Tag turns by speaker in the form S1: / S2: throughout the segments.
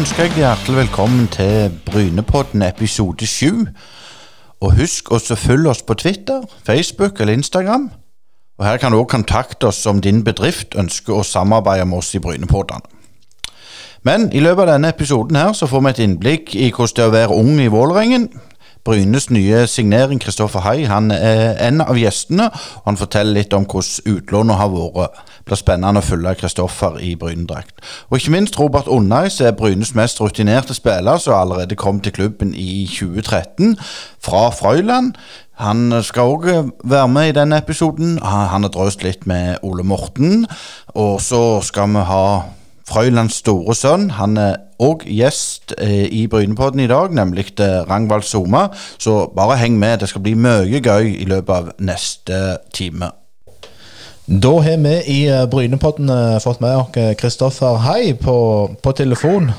S1: ønsker jeg hjertelig velkommen til Brynepodden episode 7. Og husk å følge oss på Twitter, Facebook eller Instagram. Og Her kan du også kontakte oss om din bedrift ønsker å samarbeide med oss i Brynepoddene. Men i løpet av denne episoden her så får vi et innblikk i hvordan det er å være ung i Vålerengen. Brynes nye signering, Kristoffer Hai, han er en av gjestene. og Han forteller litt om hvordan utlånet har vært. Det blir spennende å følge Kristoffer i Brynedrakt. Og ikke minst Robert Unnais er Brynes mest rutinerte spiller, som allerede kom til klubben i 2013 fra Frøyland. Han skal òg være med i denne episoden. Han har drøst litt med Ole Morten. Og så skal vi ha Frøylands store sønn. Han er òg gjest eh, i Brynepodden i dag, nemlig eh, Rangvald Soma. Så bare heng med, det skal bli mye gøy i løpet av neste time.
S2: Da har vi i eh, Brynepodden eh, fått med oss Kristoffer Hei på, på telefon.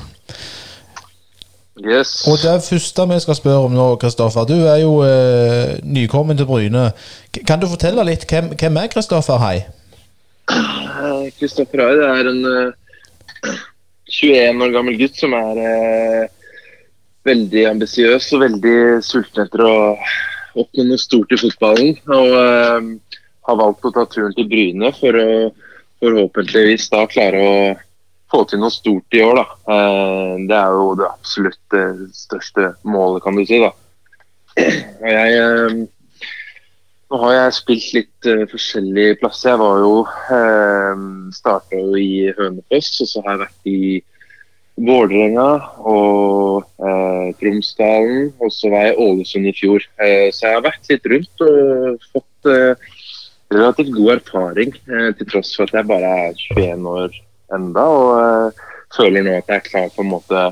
S3: Yes.
S2: Og det første vi skal spørre om nå, Kristoffer, du er jo eh, nykommen til Bryne. K kan du fortelle litt hvem, hvem er Kristoffer Hei?
S3: Kristoffer Hei er en uh, 21 år gammel gutt som er eh, veldig ambisiøs og veldig sulten etter å oppnå noe stort i fotballen. Og eh, har valgt å ta turen til Bryne for å forhåpentligvis da klare å få til noe stort i år. Da. Det er jo det absolutt største målet, kan du si. da. Og jeg nå har jeg spilt litt uh, forskjellige plasser. Jeg var jo uh, Starta jo i Hønefoss, og så har jeg vært i Vålerenga og uh, Tromsdalen. Og så var jeg i Ålesund i fjor. Uh, så jeg har vært litt rundt og fått relativt god erfaring, til tross for at jeg bare er 21 år enda, og føler nå at jeg er klar på en måte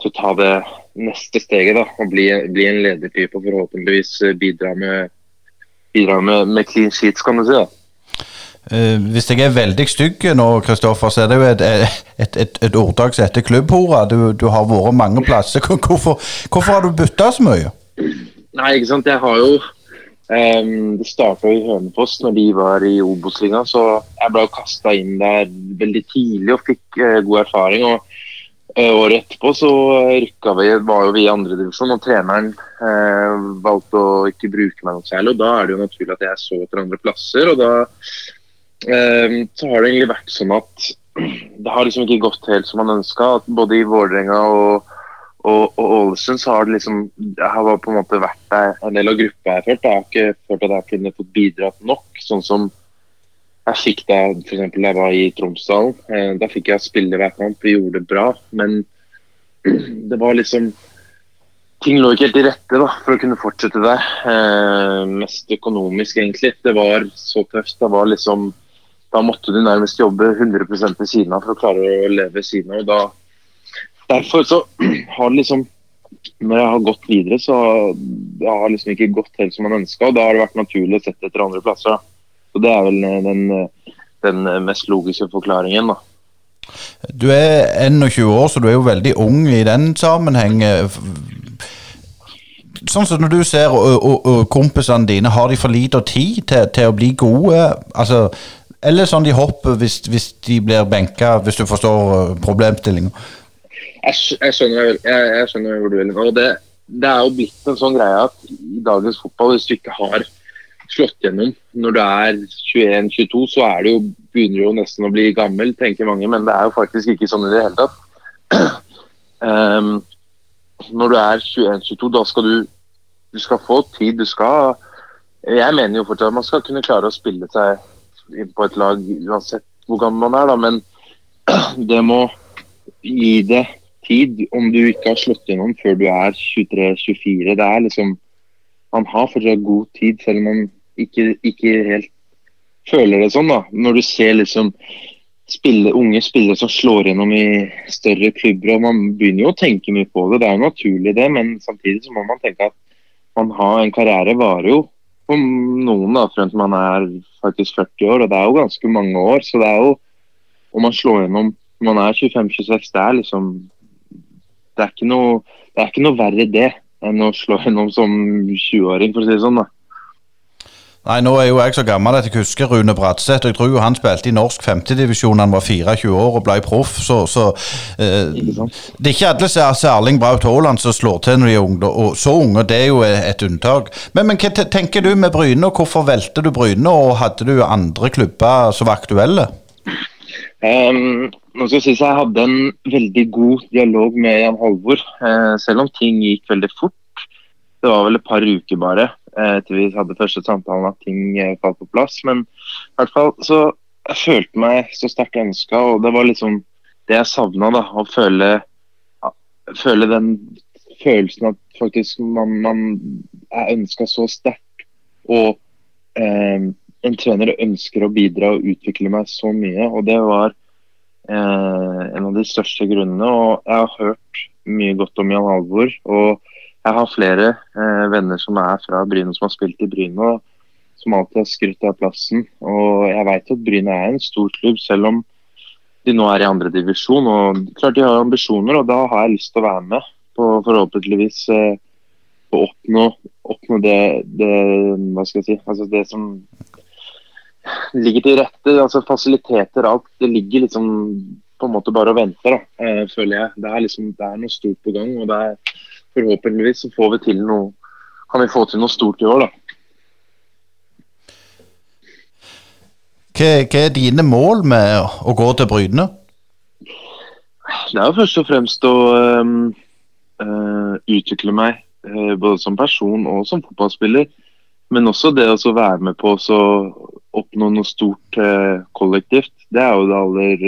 S3: til å ta det neste steget da, og bli, bli en ledertype og forhåpentligvis bidra med bidrar med, med, clean sheets, kan du si. da.
S1: Uh, hvis jeg er veldig stygg nå, Kristoffer, så er det jo et, et, et, et ordtak som heter klubbhora. Du, du, har vært mange plasser. Hvorfor, hvorfor har du bytta så mye?
S3: Nei, ikke sant. Jeg har jo um, Det starta i Hønefoss når de var i Obos-ligaen, så jeg ble kasta inn der veldig tidlig og fikk uh, god erfaring. og Året etterpå så rykka vi, var jo vi i andredivisjon, og treneren eh, valgte å ikke bruke meg noe særlig. og Da er det jo naturlig at jeg så etter andre plasser. og da eh, så har det egentlig vært sånn at det har liksom ikke gått helt som man ønska. Både i Vålerenga og, og, og, Ålesund så har det liksom Jeg har på en måte vært der en del av gruppa jeg har følt. Jeg har ikke følt at jeg kunne fått bidratt nok. sånn som jeg fikk da f.eks. da jeg var i Tromsdalen. Eh, da fikk jeg spille hver kamp, vi gjorde det bra. Men det var liksom ting lå ikke helt til rette da, for å kunne fortsette der. Eh, mest økonomisk, egentlig. Det var så tøft. Det var liksom, da måtte du nærmest jobbe 100 ved siden av for å klare å leve ved siden av. Da, derfor så har liksom Når jeg har gått videre, så det har liksom ikke gått helt som man ønska. Da har det vært naturlig å sette etter andre plasser. Da. Så Det er vel den, den mest logiske forklaringen. da.
S1: Du er 21 år, så du er jo veldig ung i den sammenheng sånn som når du ser og, og, og kompisene dine, har de for lite tid til, til, å bli gode? Altså, eller sånn de hopper hvis, hvis de blir benka, hvis du forstår problemstillinga?
S3: Jeg, jeg, skjønner, jeg, jeg skjønner hvor du vil nå. Det, det er jo blitt en sånn greie at i dagens fotball, hvis du ikke har slått gjennom når du er 21-22, så er det jo, begynner du jo nesten å bli gammel, tenker mange. Men det er jo faktisk ikke sånn i det hele tatt. Um, når du er 21-22, da skal du du skal få tid. Du skal Jeg mener jo fortsatt at man skal kunne klare å spille seg inn på et lag uansett hvor gammel man er, da. Men det må gi det tid om du ikke har slått gjennom før du er 23-24. Det er liksom Man har fortsatt god tid, selv om man ikke, ikke helt føler det sånn. da. Når du ser liksom spille, unge spillere som slår gjennom i større klubber. og Man begynner jo å tenke mye på det, det er jo naturlig det, men samtidig så må man tenke at man har en karriere varer jo for noen da, frem til man er faktisk 40 år, og det er jo ganske mange år. Så det er jo Om man slår gjennom når man er 25-26, det er liksom det er, ikke noe, det er ikke noe verre det enn å slå gjennom som 20-åring, for å si det sånn. da.
S1: Nei, nå er jo jeg så gammel at jeg husker Rune Bratseth. Jeg tror jo han spilte i norsk femtedivisjon han var 24 år og ble proff. Så, så eh, det er ikke alle som er Erling Braut Haaland som slår til når de er unge, og så unge. Det er jo et unntak. Men, men hva tenker du med Bryne, og hvorfor valgte du Bryne? Og hadde du andre klubber som var aktuelle?
S3: Um, nå skal jeg si jeg hadde en veldig god dialog med Jan Halvor, uh, selv om ting gikk veldig fort. Det var vel et par uker bare eh, til vi hadde første samtalen at ting eh, falt på plass. Men i hvert fall så jeg følte meg så sterkt ønska, og det var liksom det jeg savna. Å føle, føle den følelsen at faktisk man, man er ønska så sterkt. Og eh, en trener ønsker å bidra og utvikle meg så mye. Og det var eh, en av de største grunnene. Og jeg har hørt mye godt om Jan Halvor. og jeg har flere eh, venner som er fra Bryne, som har spilt i Bryne. og Som alltid har skrytt av plassen. Og jeg vet at Bryne er en stor klubb, selv om de nå er i andre divisjon. og klart De har ambisjoner, og da har jeg lyst til å være med på forhåpentligvis eh, å oppnå, oppnå det, det, hva skal jeg si, altså det som ligger til rette. altså Fasiliteter, alt. Det ligger liksom på en måte bare og venter, da, eh, føler jeg. Det er liksom, det er noe stort på gang. og det er forhåpentligvis så får vi til noe kan vi få til noe stort i år, da.
S1: Hva, hva er dine mål med å gå til Bryne?
S3: Det er jo først og fremst å um, uh, utvikle meg uh, både som person og som fotballspiller. Men også det å være med på å oppnå noe stort uh, kollektivt. Det er jo det aller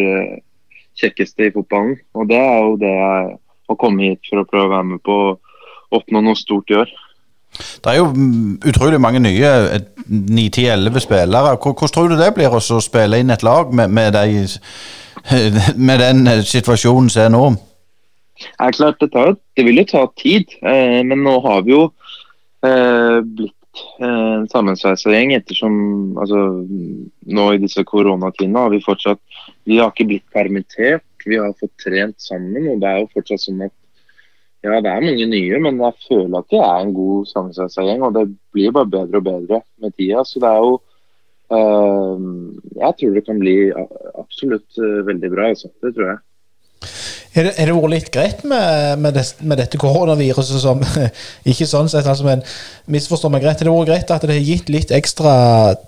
S3: kjekkeste i fotballen. Og det er jo det jeg å komme hit for å prøve å være med på å oppnå noe stort i år.
S1: Det er jo utrolig mange nye, 9-10-11 spillere. Hvordan tror du det blir å spille inn et lag med, med, de, med den situasjonen som er nå?
S3: Det er klart, det, tar, det vil jo ta tid, eh, men nå har vi jo eh, blitt eh, en sammensveisa gjeng ettersom altså, Nå i disse koronatidene har vi fortsatt Vi har ikke blitt permittert vi har fått trent sammen. og Det er jo fortsatt sånn at ja, det er mange nye, men jeg føler at det er en god sammensetsa. Og det blir bare bedre og bedre med tida. Så det er jo øh, Jeg tror det kan bli absolutt øh, veldig bra. Altså. Det tror jeg.
S2: Er det, er det vært litt greit med, med, det, med, dette koronaviruset som Ikke sånn sett, altså, men misforstå meg greit. Er det vært greit at det har gitt litt ekstra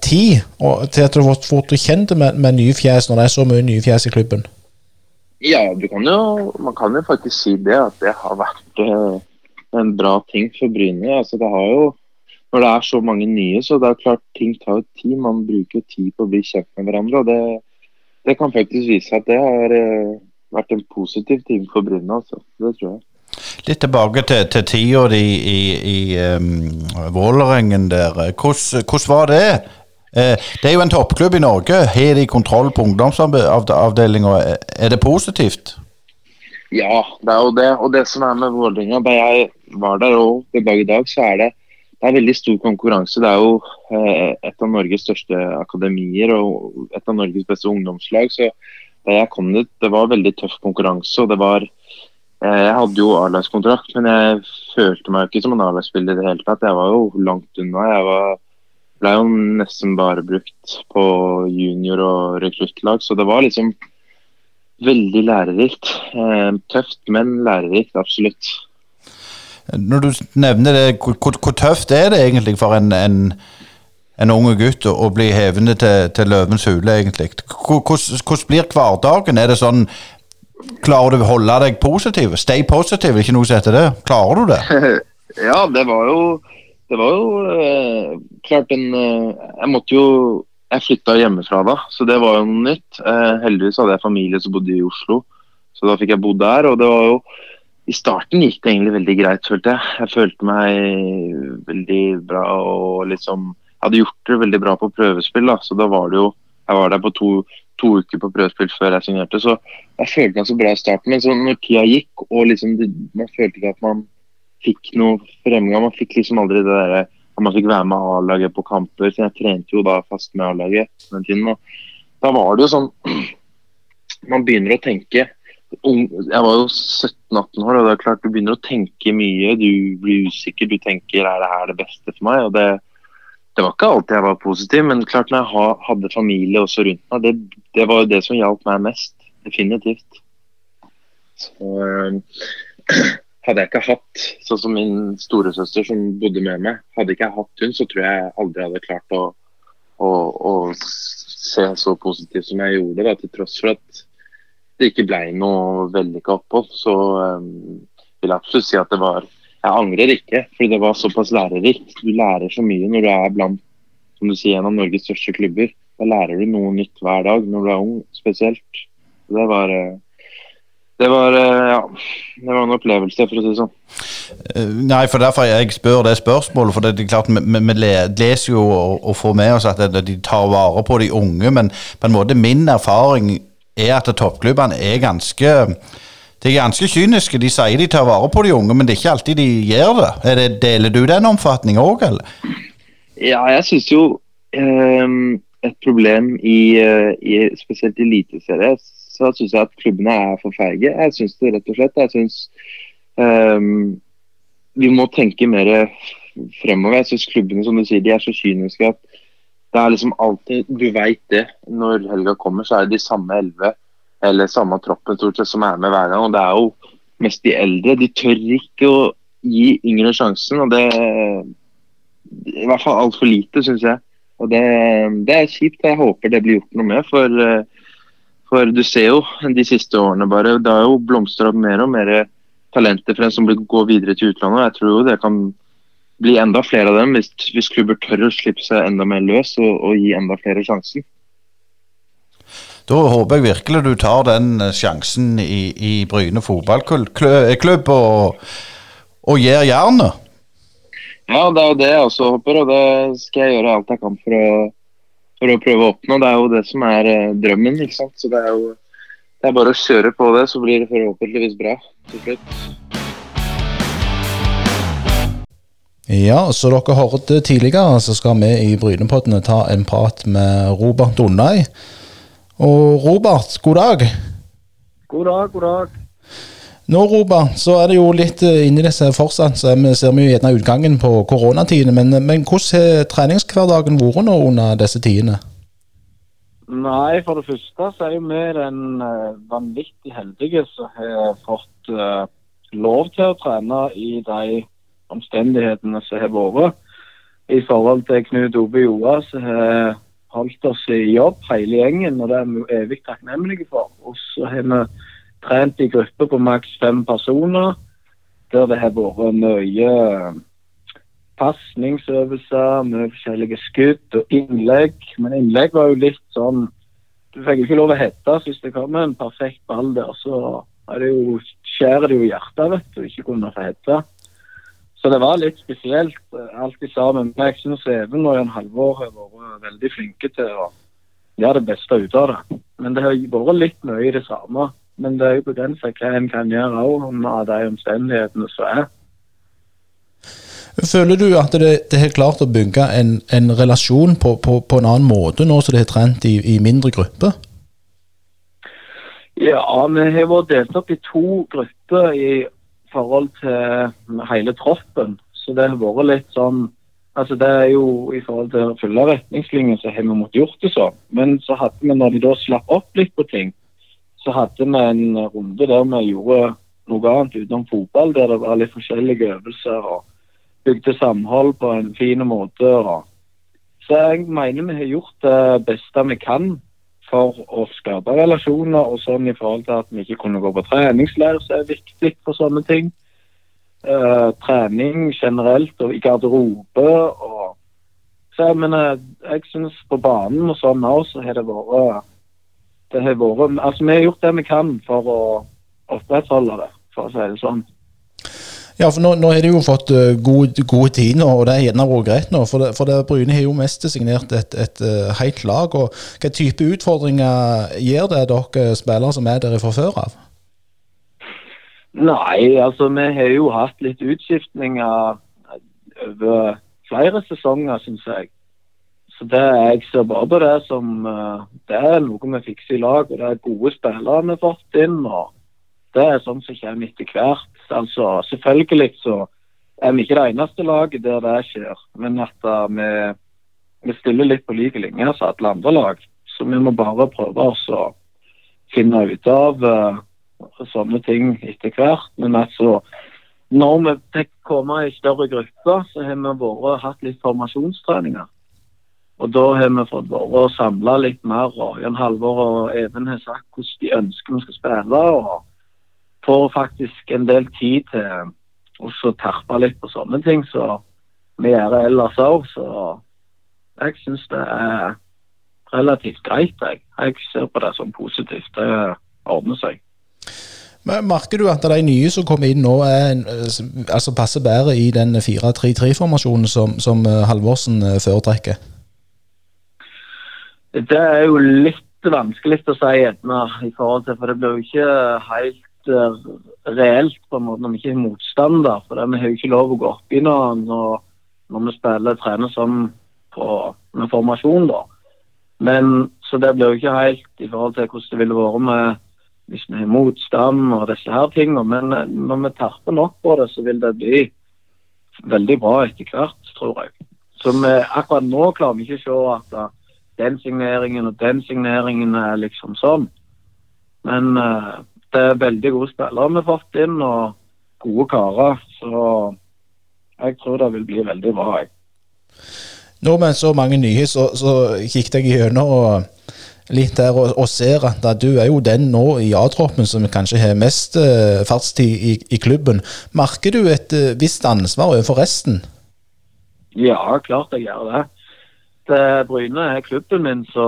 S2: tid og, til at du har fått kjent med, med nye fjes når det er så mye nye fjes i klubben?
S3: Ja, kan jo, man kan jo faktisk si det. At det har vært eh, en bra ting for Bryne. Altså, det har jo, når det er så mange nye, så det er klart ting tar jo tid. Man bruker tid på å bli kjent med hverandre. og det, det kan faktisk vise at det har eh, vært en positiv ting for Bryne. Altså. Det tror jeg.
S1: Litt tilbake til, til tida i, i, i um, Vålerengen der. Hvordan var det? Eh, det er jo en toppklubb i Norge. Har de kontroll på ungdomsavdelinga? Er det positivt?
S3: Ja, det er jo det. Og det som er med Vålerenga, da jeg var der og den dag i dag, så er det, det er veldig stor konkurranse. Det er jo eh, et av Norges største akademier og et av Norges beste ungdomslag. Så da jeg kom dit, det var veldig tøff konkurranse. og det var eh, Jeg hadde jo A-lagskontrakt, men jeg følte meg ikke som en A-lagsspiller i det hele tatt. Jeg var jo langt unna. Jeg var ble jo nesten bare brukt på junior- og rekruttlag, så det var liksom veldig lærerikt. Eh, tøft, men lærerikt, absolutt.
S1: Når du nevner det, hvor, hvor tøft er det egentlig for en, en, en unge gutt å, å bli hevende til, til løvens hule, egentlig? Hvordan blir hverdagen? Er det sånn Klarer du å holde deg positiv? Stay positive, ikke noe som heter det. Klarer du det?
S3: ja, det var jo det var jo eh, klart en eh, Jeg måtte jo Jeg flytta hjemmefra da, så det var jo noe nytt. Eh, heldigvis hadde jeg familie som bodde i Oslo, så da fikk jeg bodd der. Og det var jo I starten gikk det egentlig veldig greit, følte jeg. Jeg følte meg veldig bra og liksom Jeg hadde gjort det veldig bra på prøvespill, da, så da var det jo Jeg var der på to, to uker på prøvespill før jeg signerte, så jeg følte meg så bra i starten. Men så når tida gikk og liksom man følte ikke at man fikk noe fremgang. Man fikk liksom aldri det derre man fikk være med A-laget på kamper. Så jeg trente jo da fast med A-laget den tiden. Og da var det jo sånn Man begynner å tenke Jeg var jo 17-18 år, og det er klart du begynner å tenke mye. Du blir usikker. Du tenker er det her det beste for meg? Og det, det var ikke alltid jeg var positiv, men klart når jeg hadde familie også rundt meg, det, det var jo det som hjalp meg mest. Definitivt. Så hadde jeg ikke hatt, sånn som min storesøster som bodde med meg, hadde ikke jeg hatt hun, så tror jeg aldri hadde klart å, å, å se så positivt som jeg gjorde. Da, til tross for at det ikke ble noe vellykka opphold, så um, vil jeg absolutt si at det var Jeg angrer ikke, fordi det var såpass lærerikt. Du lærer så mye når du er blant som du sier, en av Norges største klubber. Da lærer du noe nytt hver dag når du er ung, spesielt. Det var uh, det var, ja, det var en opplevelse, for å si det sånn.
S1: Nei, for derfor jeg spør det spørsmålet. For det er klart, vi, leser jo og, og, får med oss at de tar vare på de unge, men på en måte min erfaring er at toppklubbene er ganske de er ganske kyniske. De sier de tar vare på de unge, men det er ikke alltid de gjør det. det deler du den omfatningen òg, eller?
S3: Ja, jeg syns jo eh, et problem i, i spesielt eliteserie så syns jeg at klubbene er for feige. Jeg syns det rett og slett. Jeg syns um, vi må tenke mer fremover. Jeg syns klubbene som du sier, de er så kyniske at det er liksom alltid Du veit det. Når helga kommer, så er det de samme elleve eller samme troppen stort sett som er med hver gang. Og det er jo mest de eldre. De tør ikke å gi yngre sjansen. og det I hvert fall altfor lite, syns jeg. Og det, det, er kjipt. Jeg håper det blir gjort noe med. For uh, for du ser jo de siste årene bare, det har jo blomstra mer og mer talenter for en som går videre til utlandet. Jeg tror jo det kan bli enda flere av dem hvis, hvis klubber tør å slippe seg enda mer løs og, og, gi enda flere sjansen.
S1: Da håper jeg virkelig du tar den eh, sjansen i, i Bryne fotballklubb og, og gir jernet.
S3: Ja, det er jo det jeg også håper, og det skal jeg gjøre alt jeg kan for å for å prøve å oppnå. Det er jo det som er eh, drømmen. ikke sant? Så det er jo det er bare å kjøre på det, så blir det forhåpentligvis bra til slutt.
S2: Ja, så dere hørte tidligere, så skal vi i Brynepoddene ta en prat med Robert Donnai. Og Robert, god dag.
S4: God dag, god dag.
S2: Nå, Robert, så er det jo litt eh, inni disse fortsatt, så vi ser vi gjerne utgangen på koronatidene. Men, men hvordan har treningshverdagen vært nå under disse tidene?
S4: Nei, for det første så er jo vi den uh, vanvittig heldige som har fått lov til å trene i de omstendighetene som har vært. I forhold til Knut Ove Joa, som har holdt oss i jobb, hele gjengen, og det er vi evig takknemlige for. Og så har vi trent i grupper på maks fem personer, der det har vært mye pasningsøvelser, mye forskjellige skudd og innlegg. Men innlegg var jo litt sånn Du fikk ikke lov å hette hvis det kom en perfekt ball der. Så det jo, skjærer det jo hjertet, vet du, ikke kunne få hette. Så det var litt spesielt, alt sammen. Men jeg syns Even og Jan Halvor har vært veldig flinke til å gjøre det beste ut av det. Men det har vært litt mye i det samme. Men det er jo begrensa hva en kan gjøre òg under de omstendighetene som er.
S2: Føler du at det, det har klart å bygge en, en relasjon på, på, på, en annen måte nå som det har trent i, i mindre grupper?
S4: Ja, vi har vært delt opp i to grupper i forhold til hele troppen. Så det har vært litt sånn Altså det er jo I forhold til å følge retningslinjer så har vi måttet gjort det sånn. Men så hadde vi, når de da slapp opp litt på ting, så hadde vi en runde der vi gjorde noe annet utenom fotball, der det var litt forskjellige øvelser og bygde samhold på en fin måte. Så jeg mener vi har gjort det beste vi kan for å skape relasjoner, og sånn i forhold til at vi ikke kunne gå på treningsleir, så er viktig for sånne ting. Uh, trening generelt og i garderobe og så jeg mener, jeg synes på banen og sånn òg så har det vært det har vært Altså, vi har gjort det vi kan for å opprettholde det, for å si det sånn.
S2: Ja, for nå, nå har de jo fått uh, gode, tid tid og det er gjerne vært greit nå. For, det, for det, Bryne har jo mest signert et, et uh, helt lag. og Hva type utfordringer gir det dere spillere som er der fra før av?
S4: Nei, altså vi har jo hatt litt utskiftninger over flere sesonger, syns jeg. Så det, Jeg ser bare på det som uh, det er noe vi fikser i lag. og Det er gode spillere vi har fått inn. og Det er sånn som kommer etter hvert. Altså, Selvfølgelig så er vi ikke det eneste laget der det skjer. Men at uh, vi vi stiller litt på like linje som alle andre lag. Så vi må bare prøve oss å finne ut av uh, sånne ting etter hvert. Men altså, når vi fikk komme i større grupper, så har vi vært, hatt litt formasjonstreninger. Og da har vi fått vært og samla litt mer. og Jan Halvor og Even har sagt hvordan de ønsker vi skal spille. og får faktisk en del tid til å terpe litt på sånne ting som vi gjør ellers òg. Så jeg syns det er relativt greit. Jeg. jeg ser på det som positivt. Det ordner seg.
S2: Men Merker du at de nye som kommer inn nå, er, altså passer bedre i den 4-3-3-formasjonen som, som eh, Halvorsen eh, foretrekker?
S4: Det er jo litt vanskelig å si gjerne, i forhold til, for det blir jo ikke helt uh, reelt på en måte når vi ikke er motstander. For det, vi har jo ikke lov å gå opp i noe når, når vi spiller trener sånn på, med formasjon. da. Men Så det blir jo ikke helt i forhold til hvordan det ville vært med hvis vi har motstand og disse her tingene. Men eh, når vi terper nok på det, så vil det bli veldig bra etter hvert, tror jeg. Så vi, akkurat nå klarer vi ikke å se at den signeringen og den signeringen er liksom sånn. Men uh, det er veldig gode spillere vi har fått inn, og gode karer. Så jeg tror det vil bli veldig bra. jeg.
S2: Nå med så mange nye, så, så kikket jeg gjennom og litt der og, og, ser at du er jo den nå i A-troppen som kanskje har mest uh, fartstid i, i, klubben. Merker du et uh, visst ansvar overfor resten?
S4: Ja, klart jeg gjør det. Det. Bryne er klubben min, så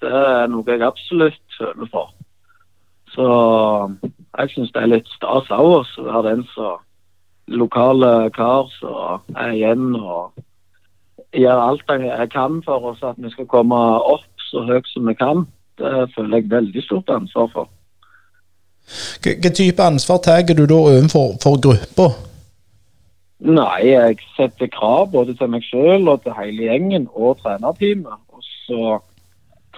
S4: det er noe jeg absolutt føler for. Så jeg syns det er litt stas òg å være den som lokale kar som er igjen og gjør alt jeg kan for oss at vi skal komme opp så høyt som vi kan. Det føler jeg veldig stort ansvar for.
S2: Hvilken type ansvar tar du da overfor for gruppa?
S4: Nei, jeg setter krav både til meg selv og til hele gjengen og trenerteamet. Og så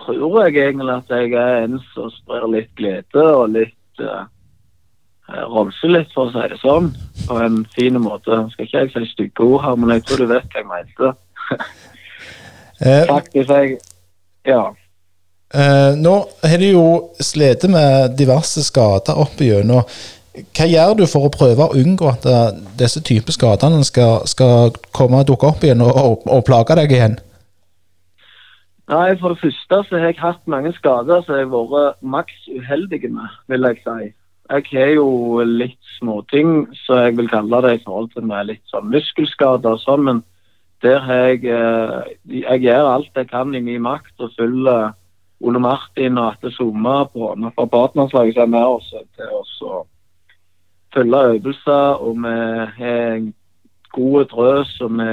S4: tror jeg egentlig at jeg er en som sprer litt glede og litt uh, litt, for å si det sånn. På en fin måte. Skal ikke jeg si stygge ord her, men jeg tror du vet hva jeg mente. Eh, Faktisk, jeg Ja.
S2: Uh, nå har du jo slitt med diverse skader opp igjennom. Hva gjør du for å prøve å unngå at uh, disse typer skadene skal, skal, komme og dukke opp igjen og, og, og, plage deg igjen?
S4: Nei, For det første så har jeg hatt mange skader som jeg har vært maks uheldig med, vil jeg si. Jeg har jo litt småting så jeg vil kalle det i forhold til med litt sånn muskelskader og sånn, men der har jeg uh, Jeg gjør alt jeg kan i min makt og følger Ole Martin og Atte Soma på fra partnerslaget som er med oss til oss å følge øvelser. Og vi har god drøs, og vi,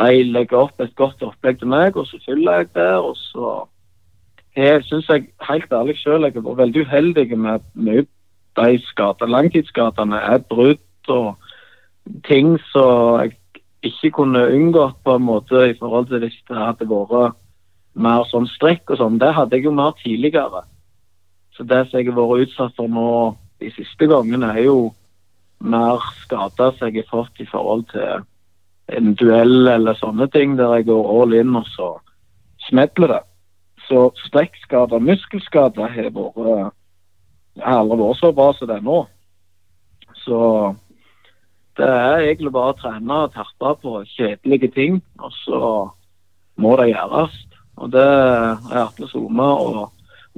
S4: de legger opp et godt opplegg til meg, og så følger jeg det. Og så jeg syns jeg helt ærlig selv jeg har vært veldig uheldig med mye de skadene. Langtidsskadene er brudd og ting som jeg ikke kunne unngått på en måte i forhold til hvis det hadde vært mer sånn strekk og sånn, det hadde jeg jo mer tidligere. Så det som jeg har vært utsatt for nå de siste gangene, er jo mer skada som jeg har fått i forhold til en duell eller sånne ting, der jeg går all in og så smeller det. Så strekkskader, muskelskader, har vært har aldri vært så bra som det er nå. Så det er egentlig bare å trene og terpe på kjedelige ting, og så må det gjøres. Og det er Atle Soma og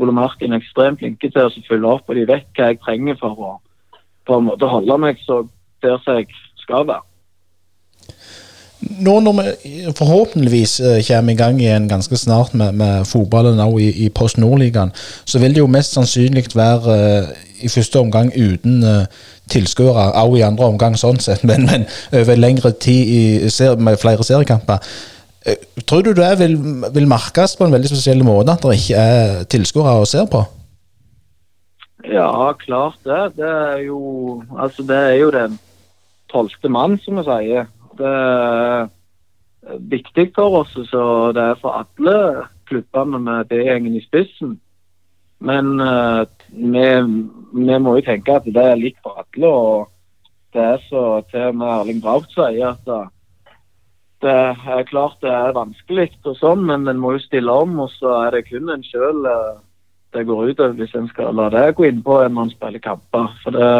S4: Ole Martin ekstremt flinke til å følge opp, og de vet hva jeg trenger for å på en måte holde meg så der som jeg skal være.
S2: Nå når vi forhåpentligvis eh, kommer i gang igjen ganske snart med, med fotballen i, i Post Nord-ligaen, så vil det jo mest sannsynlig være uh, i første omgang uten uh, tilskuere, også i andre omgang sånn sett, men, men over lengre tid i, med flere seriekamper. Eh, tror du det vil, vil, merkes på en veldig spesiell måte at det ikke er tilskuere å se på?
S4: Ja, klart det. Det er jo, altså det er jo den tolvte mann, som vi sier. Det er viktig for oss, så det er for alle klubbene med B-gjengen i spissen. Men uh, vi, vi, må jo tenke at det er likt for alle. og Det er så til og med Erling Braut sier at det er klart det er vanskelig, og sånn, men en må jo stille om. Og så er det kun en sjøl det går ut over hvis en skal la det gå inn på når en spiller kamper. For det,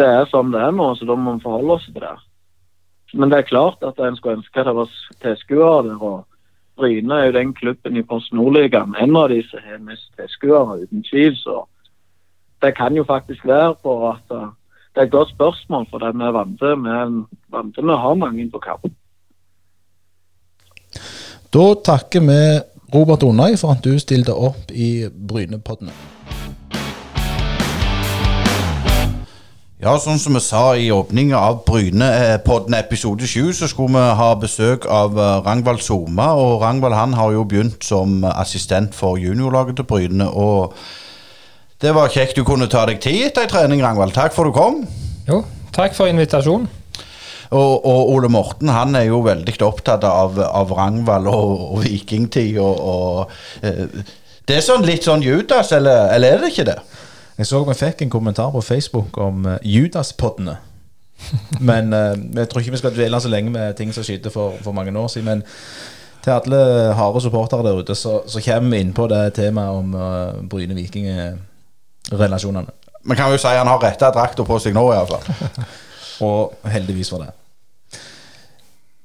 S4: det er sånn det er nå, så da må vi forholde oss til det. Men det er klart at en skulle ønske det var tilskuere der. og Bryne er jo den klubben i Post Nordligaen, en av de som har mest tilskuere, uten tvil. Så det kan jo faktisk være på at uh, det er et godt spørsmål, for det vi er vant. Vi vant til å ha mange på kamp.
S2: Da takker vi Robert Onøy for at du stilte opp i Brynepoddene.
S1: Ja, sånn som vi sa i åpningen av Brynepodden episode 7, så skulle vi ha besøk av eh, Rangvald Soma. Og Rangvald han har jo begynt som assistent for juniorlaget til Bryne. Og det var kjekt du kunne ta deg tid etter ei trening, Rangvald. Takk for du kom.
S5: Jo, takk for invitasjonen.
S1: Og, og Ole Morten han er jo veldig opptatt av, av Rangvald og, og vikingtid. Og, og eh, Det er sånn litt sånn Judas, eller, eller er det ikke det?
S2: Jeg så vi fikk en kommentar på Facebook om uh, Judas-poddene. Men uh, jeg tror ikke vi skal dvele så lenge med ting som skjedde for, for, mange år siden. Men til alle harde supportere der ute, så, så kommer vi inn på det temaet om uh, Bryne-Viking-relasjonene.
S1: Vi kan jo si han har retta drakta på seg nå, iallfall.
S2: Og heldigvis for det.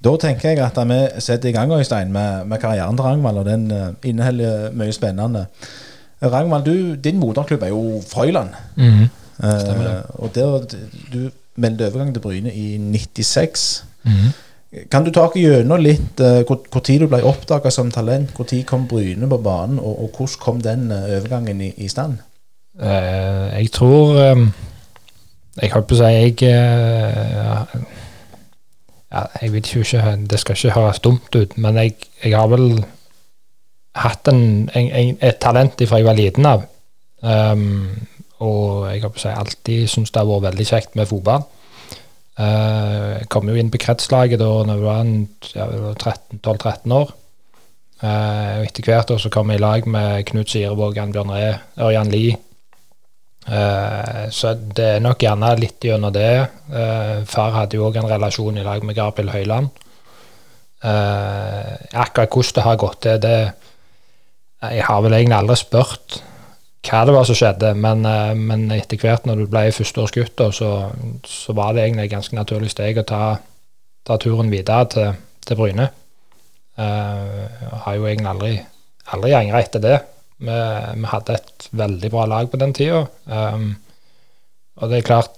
S2: Da tenker jeg at vi setter i gang Øystein, med, med karrieren til Rangvald, og den inneholder mye spennende. Ragnvald, du, din moderklubb er jo Frøyland.
S5: Mm -hmm.
S2: Uh, og der, du meldte overgang til Bryne i 96.
S5: Mm -hmm.
S2: Kan du ta gjennom litt uh, hvor, tid du ble oppdaga som talent? Når kom Bryne på banen, og, og hvordan kom den uh, overgangen i, i stand?
S5: jeg tror um, Jeg holdt på å si jeg ja, Jeg vil ikke Det skal ikke høres dumt ut, men jeg, jeg har vel hatt en, en, et talent fra jeg var liten av. Um, og jeg har si, alltid syntes det har vært veldig kjekt med fotball. Uh, jeg kom jo inn på kretslaget da jeg var ja, 12-13 år. Uh, etter hvert år så kom jeg i lag med Knut Sirevåg, Jan Bjørn Ree, Ørjan Lie. Uh, så det er nok gjerne litt gjennom det. Uh, far hadde jo òg en relasjon i lag med Gabriel Høyland. Uh, akkurat hvordan det har gått til, det, jeg har vel egentlig aldri spurt hva det var som skjedde, men, eh, men etter hvert når du ble førsteårsgutt, så, så var det egentlig et ganske naturlig steg å ta, ta turen videre til, til Bryne. Uh, har jo egentlig aldri, aldri angra etter det. Vi, vi, hadde et veldig bra lag på den tida. Um, og det er klart,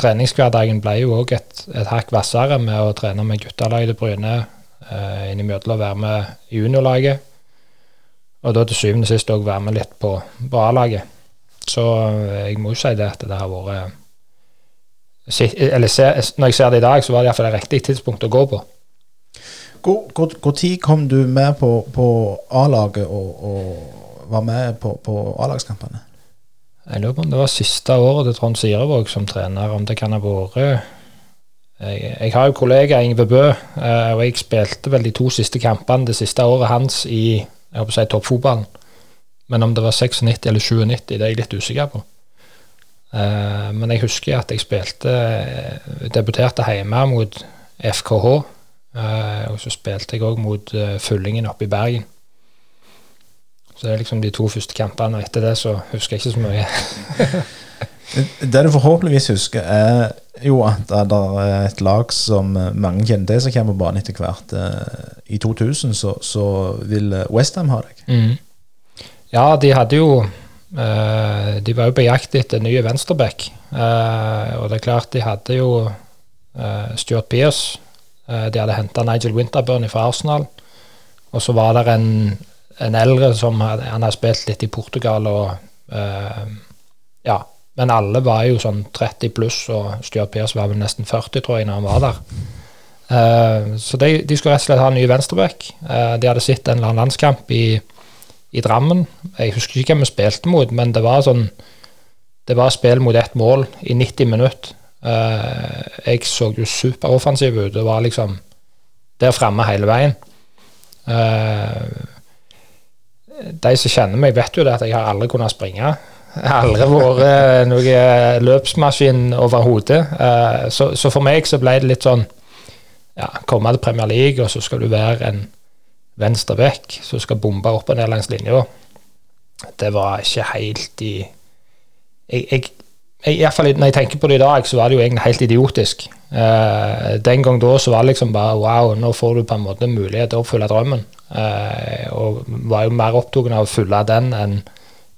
S5: treningshverdagen ble jo òg et, et hakk hvassere med å trene med guttelaget til Bryne, uh, innimellom å være med juniorlaget. Og da til syvende og sist òg være med litt på, på A-laget. Så eh, jeg må jo si det at det har vært Eller når jeg ser det i dag, så var det iallfall et riktig tidspunkt å gå på.
S2: Tid kom du med på, på A-laget og, og, var med på, på A-lagskampene?
S5: Jeg lurer på om det var siste året til Trond Sirevåg som trener, om det kan ha vært jeg, jeg, har jo kollega Ingve Bø, eh, og jeg spilte vel de to siste kampene det siste året hans i jeg håper å si toppfotballen. Men om det var 96 eller 97, det er jeg litt usikker på. Uh, men jeg husker at jeg spilte uh, Debuterte hjemme mot FKH. Og så spilte jeg òg mot Fyllingen oppe i Bergen. Så det er liksom de to første kampene. Etter det så husker jeg ikke så mye.
S2: det du forhåpentligvis husker, er jo at det er et lag som mange kjenner til, som kommer på banen etter hvert. Eh, I 2000 så, så vil Westham ha deg.
S5: Mm. Ja, de hadde jo uh, De var jo på jakt etter nye venstreback. Uh, og det er klart, de hadde jo Stuart Pearce. de hadde henta Nigel Winterburn fra Arsenal. Og så var det en, en eldre som hadde, han hadde spilt litt i Portugal og ja, men alle var jo sånn 30 pluss, og Stuart Pearce var vel nesten 40, tror jeg, når han var der. Uh, så de, de, skulle rett og slett ha en ny venstreback. Uh, de hadde sett en eller annen landskamp i, i, Drammen. Jeg husker ikke hvem vi spilte mot, men det var sånn Det var spill mot ett mål i 90 minutter. Uh, jeg så jo superoffensiv ut. Det var liksom der framme hele veien. De som kjenner meg, vet jo det at jeg har aldri kunnet springe. Jeg har aldri vært noen løpsmaskin overhodet. Eh, så, så for meg så ble det litt sånn ja, komme til Premier League, og så skal du være en venstre back som skal bombe opp og ned langs linja. Det var ikke helt i jeg, jeg, jeg, i hvert fall Når jeg tenker på det i dag, så var det jo egentlig helt idiotisk. Eh, den gang da så var det liksom bare wow, nå får du på en måte mulighet til å oppfylle drømmen. Eh, og var jo mer opptatt av å fylle den enn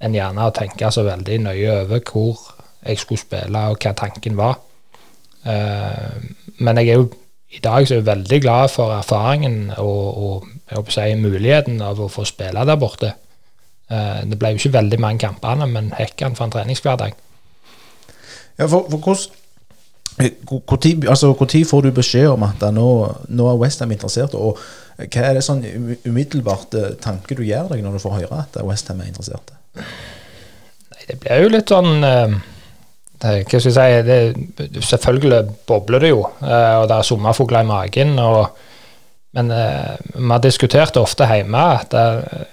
S5: en gjerne å tenke så veldig nøye over hvor jeg skulle spille og hva tanken var. Eh, men jeg er jo i dag så er jeg veldig glad for erfaringen og, og si, muligheten av å få spille der borte. Eh, det ble jo ikke veldig mange kampene, men hekkan for en treningshverdag.
S2: Ja, for, for hvordan hvor tid, altså, får du beskjed om at nå, nå er Westham interessert? Og hva er det sånn umiddelbart eh, tanke du gjør deg når du får høre at Westham er interessert?
S5: Nei, det blir jo litt sånn eh, det, Hva skal jeg si det, Selvfølgelig bobler det jo, eh, og det er sommerfugler i magen. Og, men vi har diskutert det ofte hjemme at det,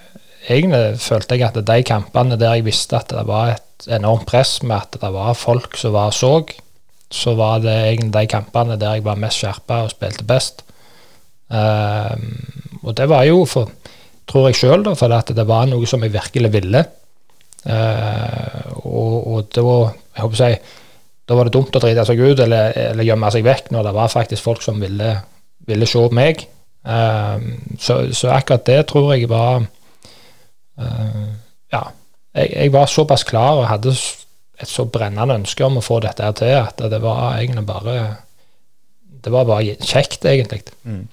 S5: egentlig følte jeg at de kampene der jeg visste at det var et enormt press med at det var folk som var så så var det egentlig de kampene der jeg var mest skjerpa og spilte best. Uh, og det var jo for, tror jeg sjøl, for det var noe som jeg virkelig ville. Uh, og, og var jeg håper si, da var det dumt å drite seg ut eller, eller, gjemme seg vekk når det var faktisk folk som ville, ville se meg. Uh, så, så, akkurat det tror jeg var Ja, jeg, jeg, var såpass klar og hadde et så brennende ønske om å få dette her til at det var egentlig bare Det var bare kjekt, egentlig. Mm.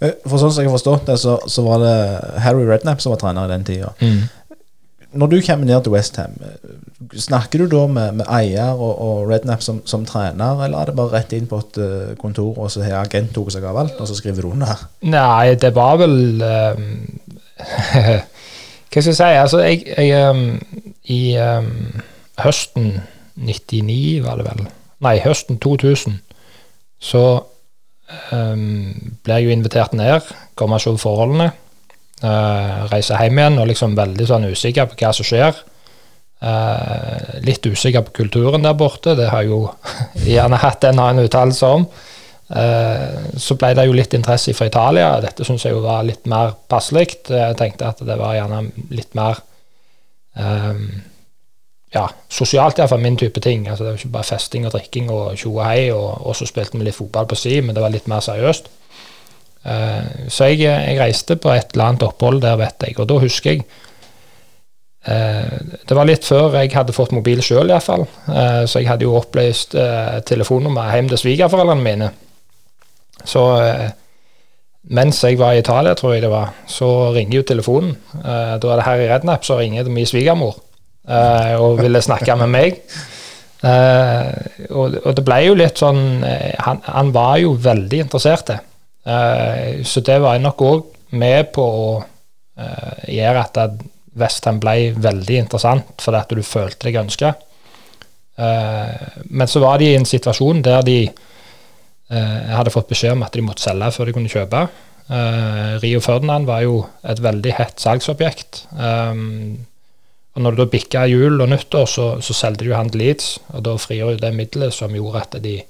S2: Eh, for sånn som jeg har forstått det, så, så, var det Harry Rednap som var trener i den tida. Mm. Når du kommer ned til Westham, eh, snakker du da med, med eier og, og Rednap som, som, trener, eller er det bare rett inn på et uh, kontor, og så har agent tatt seg av alt, og så skriver du under?
S5: Nei, det var vel um, Hva skal jeg si? Altså, jeg, jeg um, I um, høsten 99, var det vel. Nei, høsten 2000. Så um, ble jeg jo invitert ned, komme og se forholdene. Uh, reise hjem igjen og liksom veldig sånn usikker på hva som skjer. Uh, litt usikker på kulturen der borte, det har jeg jo gjerne hatt en annen uttalelse om. Uh, så ble det jo litt interesse fra Italia. Dette syns jeg jo var litt mer passelig. Jeg tenkte at det var gjerne litt mer um, ja, sosialt iallfall min type ting. altså Det var ikke bare festing og drikking og tjo og hei, og, og, så spilte vi litt fotball på si, men det var litt mer seriøst. Uh, så jeg, jeg, reiste på et eller annet opphold der, vet jeg, og da husker jeg uh, Det var litt før jeg hadde fått mobil sjøl, iallfall. Uh, så jeg hadde jo oppløst uh, telefonnummer hjem til svigerforeldrene mine. Så mens jeg var i Italia, tror jeg det var, så ringer jo telefonen. da er det her i Rednap, så ringer det min svigermor. Eh, og ville snakke med meg. Uh, og, og, det ble jo litt sånn uh, han, han, var jo veldig interessert. Uh, så det var nok òg med på å gjøre at Westham ble veldig interessant, fordi at du følte deg ønska. men så var de i en situasjon der de hadde fått beskjed om at de måtte selge før de kunne kjøpe. Rio Ferdinand var jo et veldig hett salgsobjekt. Um, og når det da bikka jul og nyttår, så, så solgte jo han til Leeds, og da frigjorde det middelet som gjorde at de,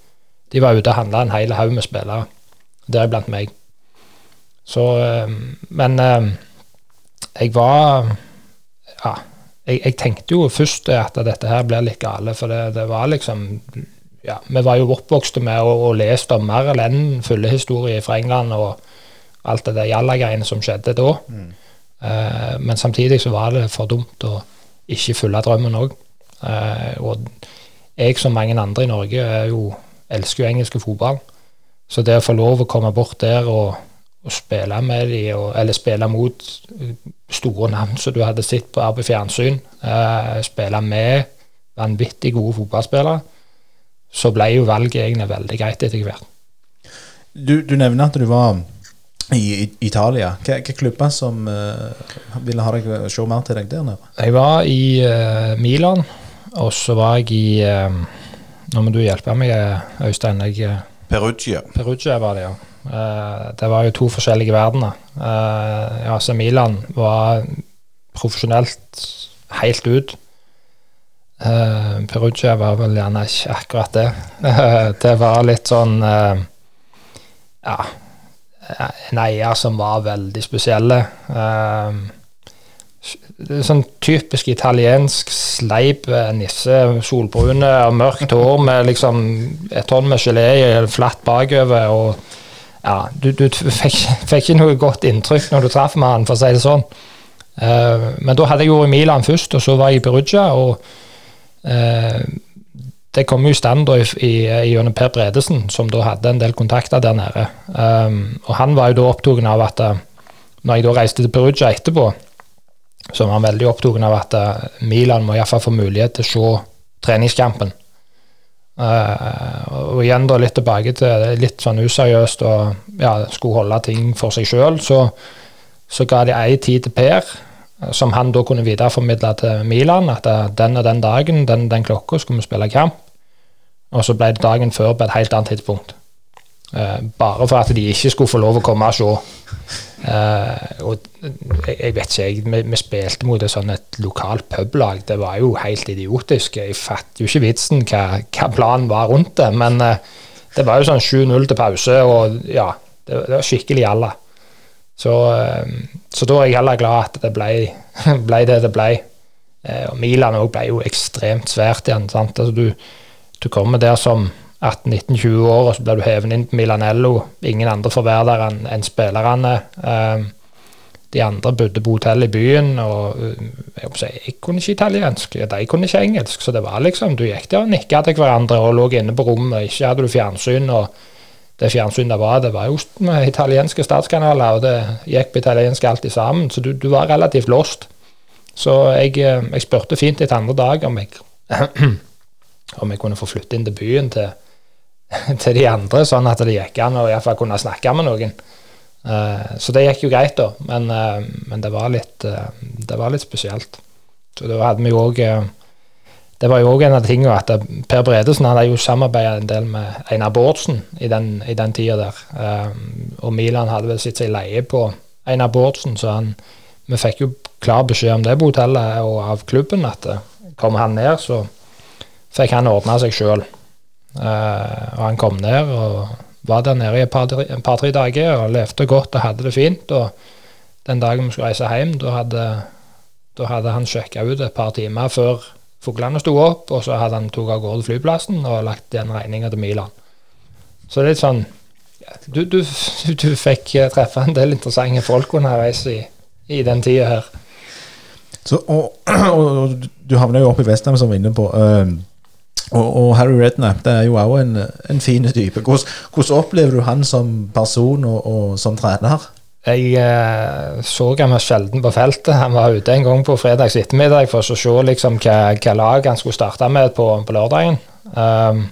S5: de var ute og handla en hel haug med spillere, deriblant meg. Så eh, Men eh, jeg var Ja, jeg, jeg, tenkte jo først at dette her blir litt gale, for det, det var liksom ja, Vi var jo oppvokste med å, å lese om mer eller enn fyllehistorie fra England og alt det der jalla-greiene som skjedde da. Mm. Uh, men samtidig så var det for dumt å ikke følge drømmen òg. Eh, og jeg, som mange andre i Norge, jo, elsker jo engelsk fotball. Så det å få lov å komme bort der og, og spille med dem, eller spille mot store navn som du hadde sett på RB Fjernsyn, eh, spille med vanvittig gode fotballspillere, så ble jo valget egentlig veldig greit etter hvert.
S2: Du, du nevner at du var i Italia. Hva, hva klubber som uh, ville ha deg se mer til deg der nede?
S5: Jeg var i uh, Milan, og så var jeg i uh, Nå må du hjelpe meg, Øystein. Jeg,
S1: Perugia.
S5: Perugia var det, ja. det var jo to forskjellige verdener. ja, så Milan var profesjonelt helt ut. Perugia var vel gjerne ikke akkurat det. det var litt sånn Ja en eier som var veldig spesielle. Um, sånn typisk italiensk sleip eh, nisse, solbrune og mørkt hår med liksom et tonn med gelé flatt bakover. og ja, Du, du fikk, fikk, ikke noe godt inntrykk når du traff med han, for å si det sånn. Uh, men da hadde jeg vært i Milan først, og så var jeg i Perugia. og uh, det kom jo i stand da gjennom Per Bredesen, som da hadde en del kontakter der nede. Um, og han var jo da opptatt av at når jeg da reiste til Perugia etterpå, så var han veldig opptatt av at Milan må iallfall få mulighet til å se treningskampen. Uh, og igjen da litt tilbake til litt sånn useriøst og ja, skulle holde ting for seg sjøl, så, så, ga de ei tid til Per, som han da kunne videreformidle til Milan, at den og den dagen, den, den klokka, skulle vi spille kamp. Og så ble det dagen før på et helt annet tidspunkt. Uh, bare for at de ikke skulle få lov å komme og se. Uh, og jeg, jeg, vet ikke, jeg, vi, vi, spilte mot et sånn et lokalt publag. Det var jo helt idiotisk. Jeg fatter jo ikke vitsen hva, hva planen var rundt det. Men uh, det var jo sånn 7-0 til pause, og ja, det, det var skikkelig jalla. Så, så, da er jeg heller glad at det ble, ble det det ble. og Milan òg ble jo ekstremt svært igjen. sant? Altså, du du kommer der som 18-19-20 år, og så blir du hevet inn på Milanello. Ingen andre får være der enn en spillerne. Um, de andre bodde på hotell i byen, og eh, jeg, jeg, kunne ikke italiensk. De kunne ikke engelsk, så det var liksom Du gikk der og nikka til hverandre og lå inne på rommet. Ikke hadde du fjernsyn, og det fjernsynet var, det var jo med italienske statskanaler, og det gikk på italiensk alltid sammen, så du, du var relativt lost. Så jeg, eh, jeg spurte fint etter andre dag om jeg om jeg kunne få flytte inn til byen til, til de andre, sånn at det gikk an å iallfall kunne snakke med noen. Uh, så det gikk jo greit, da, men, uh, men det, var litt, uh, det var litt spesielt. Så da hadde vi jo òg Det var jo òg en av tingene at Per Bredesen hadde jo samarbeida en del med Einar Bårdsen i den, i den tida der. og Milan hadde vel sitt seg leie på Einar Bårdsen, så han, vi fikk jo klar beskjed om det på hotellet og av klubben at kommer han ned, så fikk han ordna seg sjøl. Uh, eh, og han kom ned og var der nede i et par-tre par, dager og levde godt og hadde det fint. Og den dagen vi skulle reise hjem, da hadde, da hadde han sjekka ut et par timer før fuglene sto opp, og så hadde han tatt av gårde flyplassen og lagt igjen regninga til Milan. Så det er litt sånn du, du, du, fikk treffe en del interessante folk underveis i, i den tida her.
S2: Så, og, og, du havna jo opp i Vestlandet, som vi var inne på. Uh, og, og, Harry Redknapp det er jo òg en, en fin type. Hvordan, hvordan, opplever du han som person og, og som trener?
S5: Jeg eh, så ham sjelden på feltet. Han var ute en gang på fredags ettermiddag for å se liksom, hva, hva, lag han skulle starte med på, på lørdagen. Um,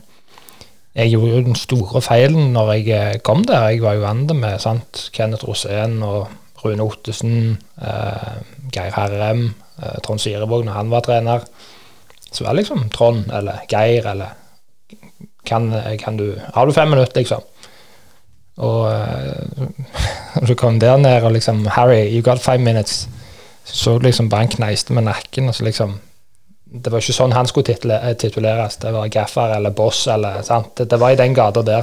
S5: jeg gjorde jo den store feilen når jeg eh, kom der. Jeg var jo vant med sant? Kenneth Rosén og Rune Ottesen, eh, Geir Herrem, eh, Trond Sirevåg når han var trener. Så det liksom Trond eller Geir eller kan, kan du Har du fem minutter, liksom? Og uh, så kom der ned og liksom Harry, you got five minutes. Så så liksom bare han kneiste med nakken. og så liksom Det var ikke sånn han skulle tituleres. Det var gaffer eller boss eller sant. Det, det var i den gata der.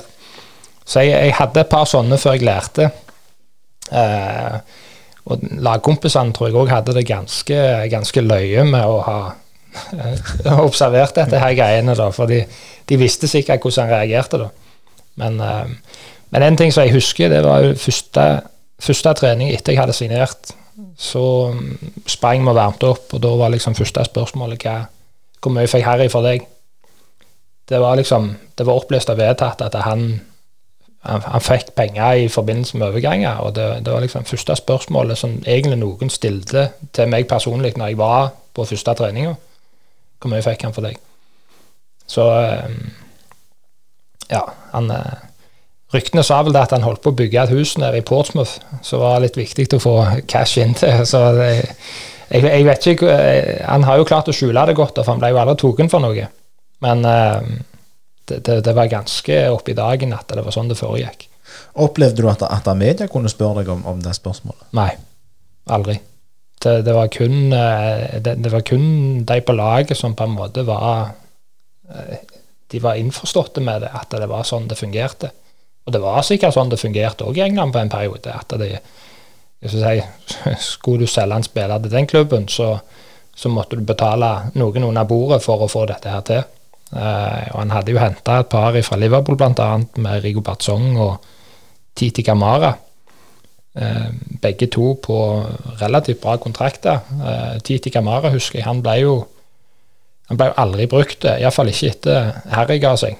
S5: Så jeg, jeg, hadde et par sånne før jeg lærte. Uh, og lagkompisene tror jeg òg hadde det ganske, ganske løye med å ha observert dette her greiene, da, for de, de, visste sikkert hvordan han reagerte. da. Men, uh, men en ting som jeg husker, det var første, første trening etter jeg hadde signert. Så um, sprang vi og varmte opp, og da var liksom første spørsmålet hva, hvor mye fikk Harry for deg? Det var liksom, det var opplest og vedtatt at han, han, han, fikk penger i forbindelse med overganger. og det, det, var liksom første spørsmålet som egentlig noen stilte til meg personlig når jeg var på første treninga. Hvor mye fikk han for deg? Så ehm, Ja, han eh, Ryktene sa vel det at han holdt på å bygge et hus nede i Portsmouth, så var det litt viktig å få cash inn til. Så det, jeg, jeg, vet ikke eh, Han har jo klart å skjule det godt, for han ble jo aldri tatt for noe. Men det, det, det, var ganske oppi dagen at det var sånn det foregikk.
S2: Opplevde du at, at media kunne spørre deg om, om det spørsmålet?
S5: Nei, aldri det, det, var kun, eh, det, det, var kun de på laget som på en måte var eh, De var innforståtte med det, at det var sånn det fungerte. Og det var sikkert sånn det fungerte òg i England på en periode. at det, si, Skulle du selge en spiller til den klubben, så, så måtte du betale noen under bordet for å få dette her til. Og Han hadde jo henta et par fra Liverpool, bl.a. med Rigo Batzong og Titi Kamara. Uh, begge to på relativt bra kontrakter. Uh, Titi Kamara husker jeg, han ble jo han ble jo aldri brukt, iallfall ikke etter Harry ga seg.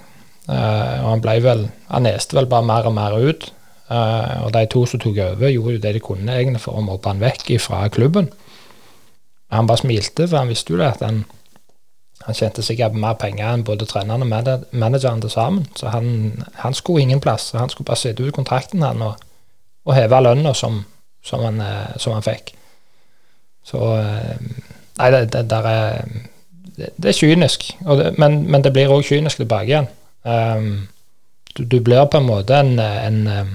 S5: og Han ble vel, han neste vel bare mer og mer ut. og de to som tok over, gjorde jo det de kunne egentlig for å mobbe han vekk fra klubben. Han bare smilte, for han visste jo det at han han tjente sikkert mer penger enn både treneren og manageren til sammen. Så han, han, skulle ingen plass. Han skulle bare sitte ut kontrakten han og, og heve lønna som, som, eh, som, han fikk. Så eh, Nei, det, det der er det, er kynisk. Det, men, men, det blir òg kynisk tilbake igjen. Um, du, du, blir på en måte en, en um,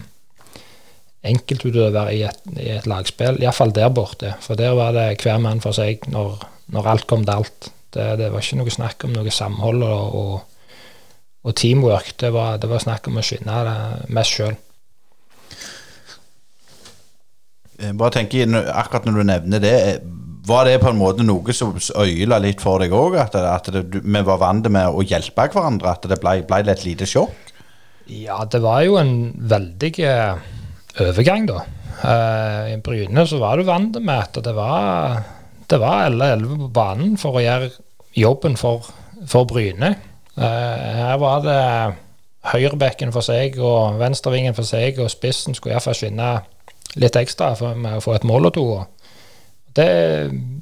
S5: enkeltutøver i et, i et lagspill, iallfall der borte. For der var det hver mann for seg når, når alt kom til alt. Det, det, var ikke noe snakk om noe samhold og, og, og teamwork. Det var, det var, snakk om å skinne det mest sjøl.
S1: Bare tenker, akkurat når du nevner det, var det på en måte noe som øyla litt for deg òg? At, at det, vi var vant med å hjelpe hverandre? At det ble, ble det et lite sjokk?
S5: Ja, det var jo en veldig eh, overgang, da. I Bryne så var du vant med at det var det var alle elleve på banen for å gjøre jobben for, for Bryne. Her var det høyrebekken for seg og venstrevingen for seg, og spissen skulle iallfall skinne litt ekstra med å få et mål og to. Det,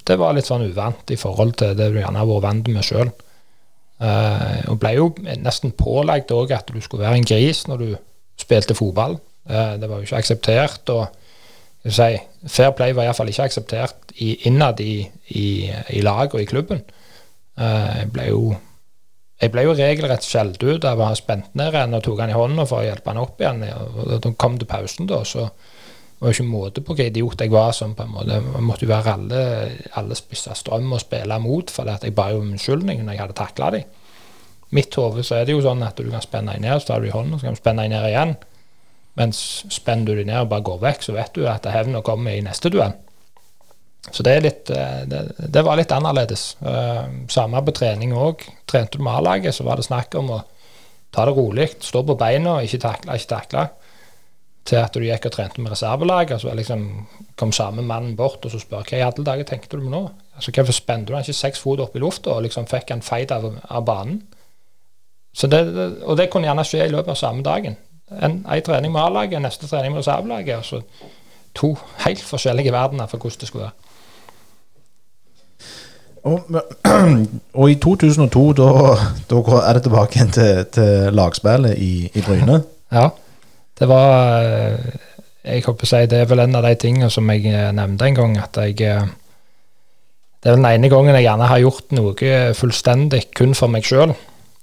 S5: det, var litt sånn uvant i forhold til det du gjerne har vært vant med sjøl. Uh, eh, og ble jo nesten pålagt òg at du skulle være en gris når du spilte fotball. Uh, det var jo ikke akseptert. og si, Fair play var iallfall ikke akseptert i, innad i, i, i laget og i klubben. Uh, jeg ble jo jeg ble jo regelrett skjelt ut av å ha spent ned en og tok han i hånda for å hjelpe han opp igjen. Da kom til pausen, da, så var det ikke måte på hva idiot jeg var. som på en måte, Jeg måtte jo være alle, alle spisse strøm og spille mot, for jeg ba jo om unnskyldning når jeg hadde takla dem. Mitt hode er det jo sånn at du kan spenne deg ned, så tar du i hånden, så kan du spenne deg ned igjen. Mens spenner du deg ned og bare går vekk, så vet du at hevna kommer i neste duell. Så det, litt, eh, det, det, var litt annerledes. Uh, samme på trening òg. Trente du med A-laget, så var det snakk om å ta det rolig, stå på beina, ikke takle, ikke takle. Til at du gikk og trente med reservelaget, så liksom kom samme mannen bort og så spør hva i alle dager tenkte du med nå? Altså, Hvorfor spente du han ikke seks fot opp i lufta og liksom fikk han feit av, av banen? Det, og det kunne gjerne skje i løpet av samme dagen. En, en trening med A-laget, neste trening med reservelaget. Altså to helt forskjellige verdener for hvordan det skulle være.
S2: Og, og, i 2002, da, da er det tilbake igjen til, til lagspillet i, i, Bryne?
S5: Ja. Det var Jeg håper å si det er vel en av de tingene som jeg eh, nevnte en gang, at jeg eh, Det er den ene gangen jeg gjerne har gjort noe fullstendig kun for meg sjøl.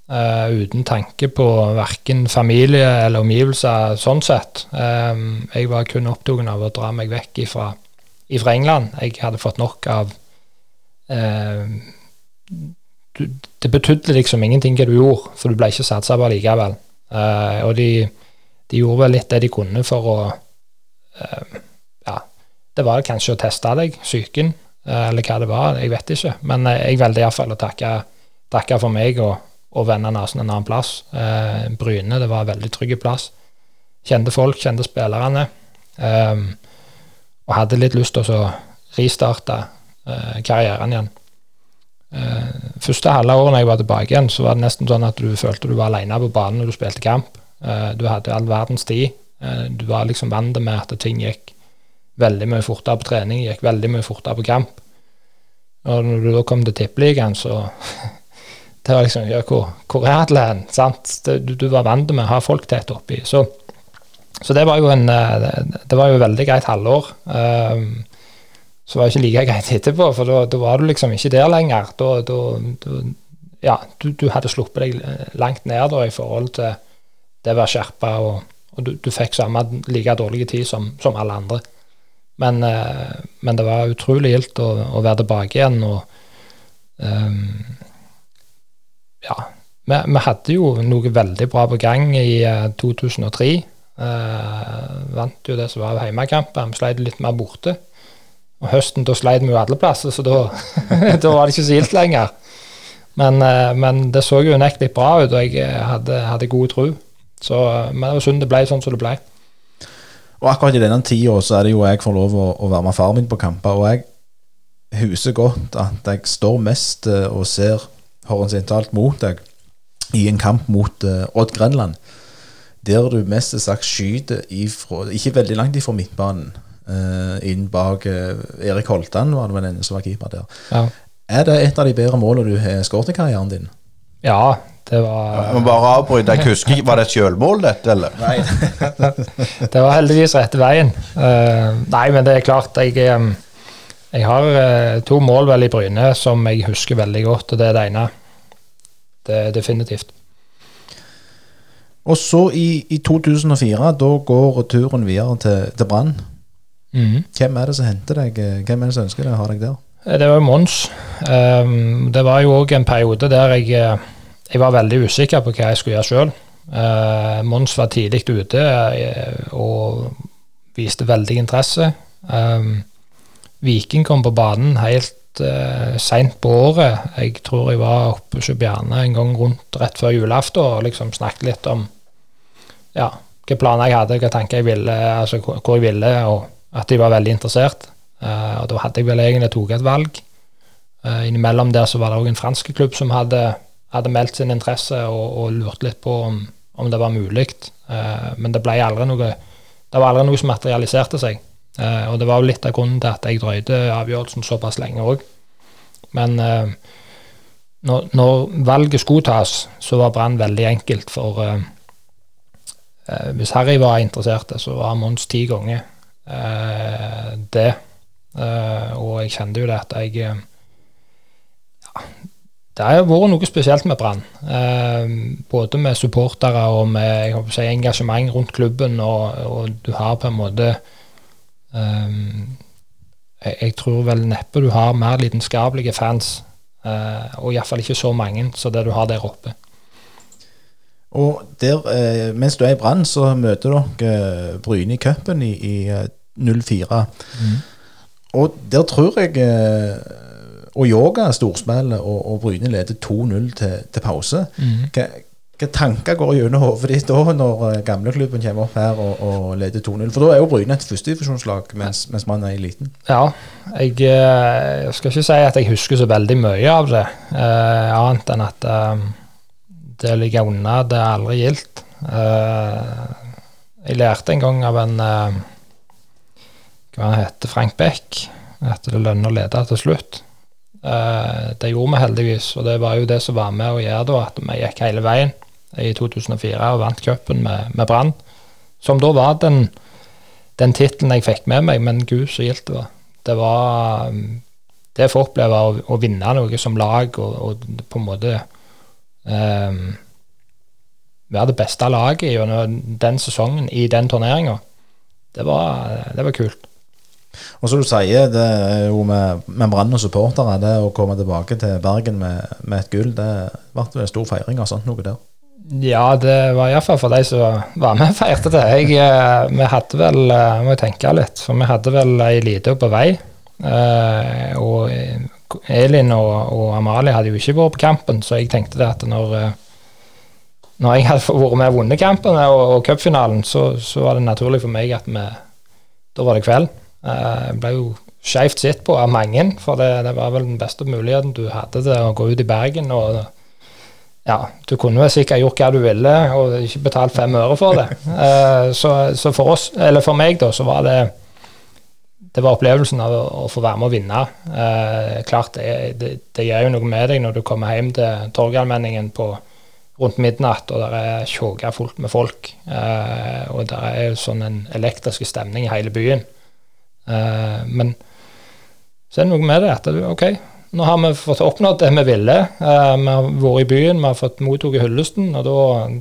S5: Uh, uten tanke på verken familie eller omgivelser, sånn sett. Um, jeg var kun opptatt av å dra meg vekk ifra, ifra, England. Jeg hadde fått nok av uh, Det betydde liksom ingenting hva du gjorde, for du ble ikke satsa på likevel. Uh, og de, de, gjorde vel litt det de kunne for å Ja, det var kanskje å teste deg, psyken, eller hva det var, jeg vet ikke. Men jeg valgte iallfall å takke, takke for meg. og og vende nesen en annen plass. Eh, Bryne, det var en veldig trygg plass. Kjente folk, kjente spillerne. Eh, og hadde litt lyst til å ristarte eh, karrieren igjen. Uh, første halve året når jeg var tilbake igjen, så var det nesten sånn at du følte du var alene på banen når du spilte kamp. Eh, du hadde all verdens tid. Eh, du var liksom vant med at ting gikk veldig mye fortere på trening, gikk veldig mye fortere på kamp. Og når du da kom til tippeligaen, så Det var liksom ja, hvor, hvor er alle hen? Du, du, var vant med å ha folk tett oppi. Så, så det var jo en eh, Det var jo veldig greit halvår. Så var det ikke like greit etterpå, for da, da var du liksom ikke der lenger. Da, da, ja, du, du, hadde sluppet deg langt ned da, i forhold til det var skjerpa, og, og du, du, fikk samme like dårlig tid som, som alle andre. Men, eh, men, det var utrolig gildt å, å, være tilbake igjen. og um, ja, vi, vi, hadde jo noe veldig bra på gang i uh, 2003. Eh, vant jo det som var hjemmekamper. Vi sleit litt mer borte. Og høsten da sleit vi jo alle plasser, så da var det ikke så gildt lenger. Men, eh, men det så jo unektelig bra ut, og jeg eh, hadde, hadde god tro. Så men det var synd det ble sånn som det ble.
S2: Og akkurat i denne tida så er det jo jeg får lov å, å være med far min på kamper, og jeg huser godt at jeg står mest eh, og ser horisontalt mot deg i en kamp mot uh, Odd Grenland, der du mest sagt skyter ifra, ikke veldig langt ifra midtbanen, uh, inn bak uh, Erik Holtan, var det vel en som var keeper der.
S5: Ja.
S2: Er det et av de bedre målene du har skåret i karrieren din?
S5: ja, det var
S1: Jeg må bare avbryte. Jeg husker ikke, Var det et selvmål, dette, eller?
S2: Nei.
S5: Det var heldigvis rette veien. Eh, nei, men det er klart, jeg, jeg har eh, to mål vel i Bryne som jeg husker veldig godt, og det er det ene. Det er definitivt.
S2: Og så i, i 2004, da går turen videre til, til Brann.
S5: Mm.
S2: Hvem er det som henter deg? Hvem er det som ønsker deg å ha deg der?
S5: Eh, Det var jo Mons. Um, det var jo òg en periode der jeg, jeg var veldig usikker på hva jeg skulle gjøre sjøl. Mons var tidlig ute uh, og viste veldig interesse. Um, Viking kom på banen helt uh, seint på året. Jeg tror jeg var oppe hos Bjarne en gang rundt rett før julaften og liksom snakket litt om ja, hvilke planer jeg hadde, hvilke tanker jeg ville, altså hvor jeg ville, og at de var veldig interessert. Uh, og da hadde jeg vel egentlig tatt et valg. Uh, innimellom der så var det òg en fransk klubb som hadde, hadde meldt sin interesse og, og lurt litt på om, om det var mulig. Eh, men det ble aldri noe det var aldri noe som materialiserte seg. Eh, og det var jo litt av grunnen til at jeg drøyde avgjørelsen såpass lenge òg. Men eh, når, når valget skulle tas, så var Brann veldig enkelt. For eh, eh, hvis Harry var interessert, så var Mons ti ganger eh, det. Og jeg kjente jo det at jeg ja, Det har vært noe spesielt med Brann. Eh, både med supportere og med si, engasjement rundt klubben, og, og du har på en måte eh, jeg, jeg tror vel neppe du har mer lidenskapelige fans, eh, og iallfall ikke så mange som det du har der oppe.
S2: Og der, eh, mens du er i Brann, så møter dere eh, Bryne i cupen i, i eh, 04. Og der tror jeg eh, Og Yoga storspiller, og, og Bryne leder 2-0 til, til pause. Hva, hva tanker går gjennom hodet ditt da, når eh, gamleklubben kommer opp her og, og leder 2-0? For da er jo Bryne et førstedivisjonslag, mens, mens man er i liten.
S5: Ja, jeg, eh, jeg skal ikke si at jeg husker så veldig mye av det, eh, annet enn at eh, det å ligge unna, det er aldri gildt. Eh, jeg lærte en gang av en eh, Hva heter Frank Beck, at det lønner å lede til slutt. Eh, det gjorde vi heldigvis, og det var jo det som var med å gjøre da, at vi gikk hele veien i 2004 og vant cupen med, med Brann. Som da var den, den tittelen jeg fikk med meg, men gud så gildt det var. Det var um, det å få oppleve å, å vinne noe som lag, og, og på en måte um, være det beste laget gjennom den sesongen i den turneringa, det, det var kult.
S2: Og som du sier, det er jo med, med Brann og supportere, det å komme tilbake til Bergen med, med et gull, det ble en stor feiring av sånt noe der.
S5: Ja, det var iallfall for de som var med og feirte det. Jeg, eh, vi hadde vel eh, Må jeg tenke litt, for vi hadde vel ei lita på vei. Eh, og Elin og, og Amalie hadde jo ikke vært på kampen, så jeg tenkte det at når når jeg hadde vært med og vunnet kampen og, og cupfinalen, så, så var det naturlig for meg at vi Da var det kveld. Jeg ble jo skeivt sett på av mange, for det, det var vel den beste muligheten du hadde til å gå ut i Bergen. og ja, du kunne sikkert gjort hva du ville og ikke betalt fem øre for det. Uh, så, så for oss, eller for meg, da, så var det det var opplevelsen av å, å få være med og vinne. Uh, klart det, det, det gjør jo noe med deg når du kommer hjem til Torgallmenningen på rundt midnatt, og det er tjåka fullt med folk. Og det er jo sånn en elektrisk stemning i hele byen. Eh, men så er det noe med det at ok, nå har vi fått oppnådd det vi ville. Uh, vi har vært i byen, vi har fått mottatt hyllesten, og da,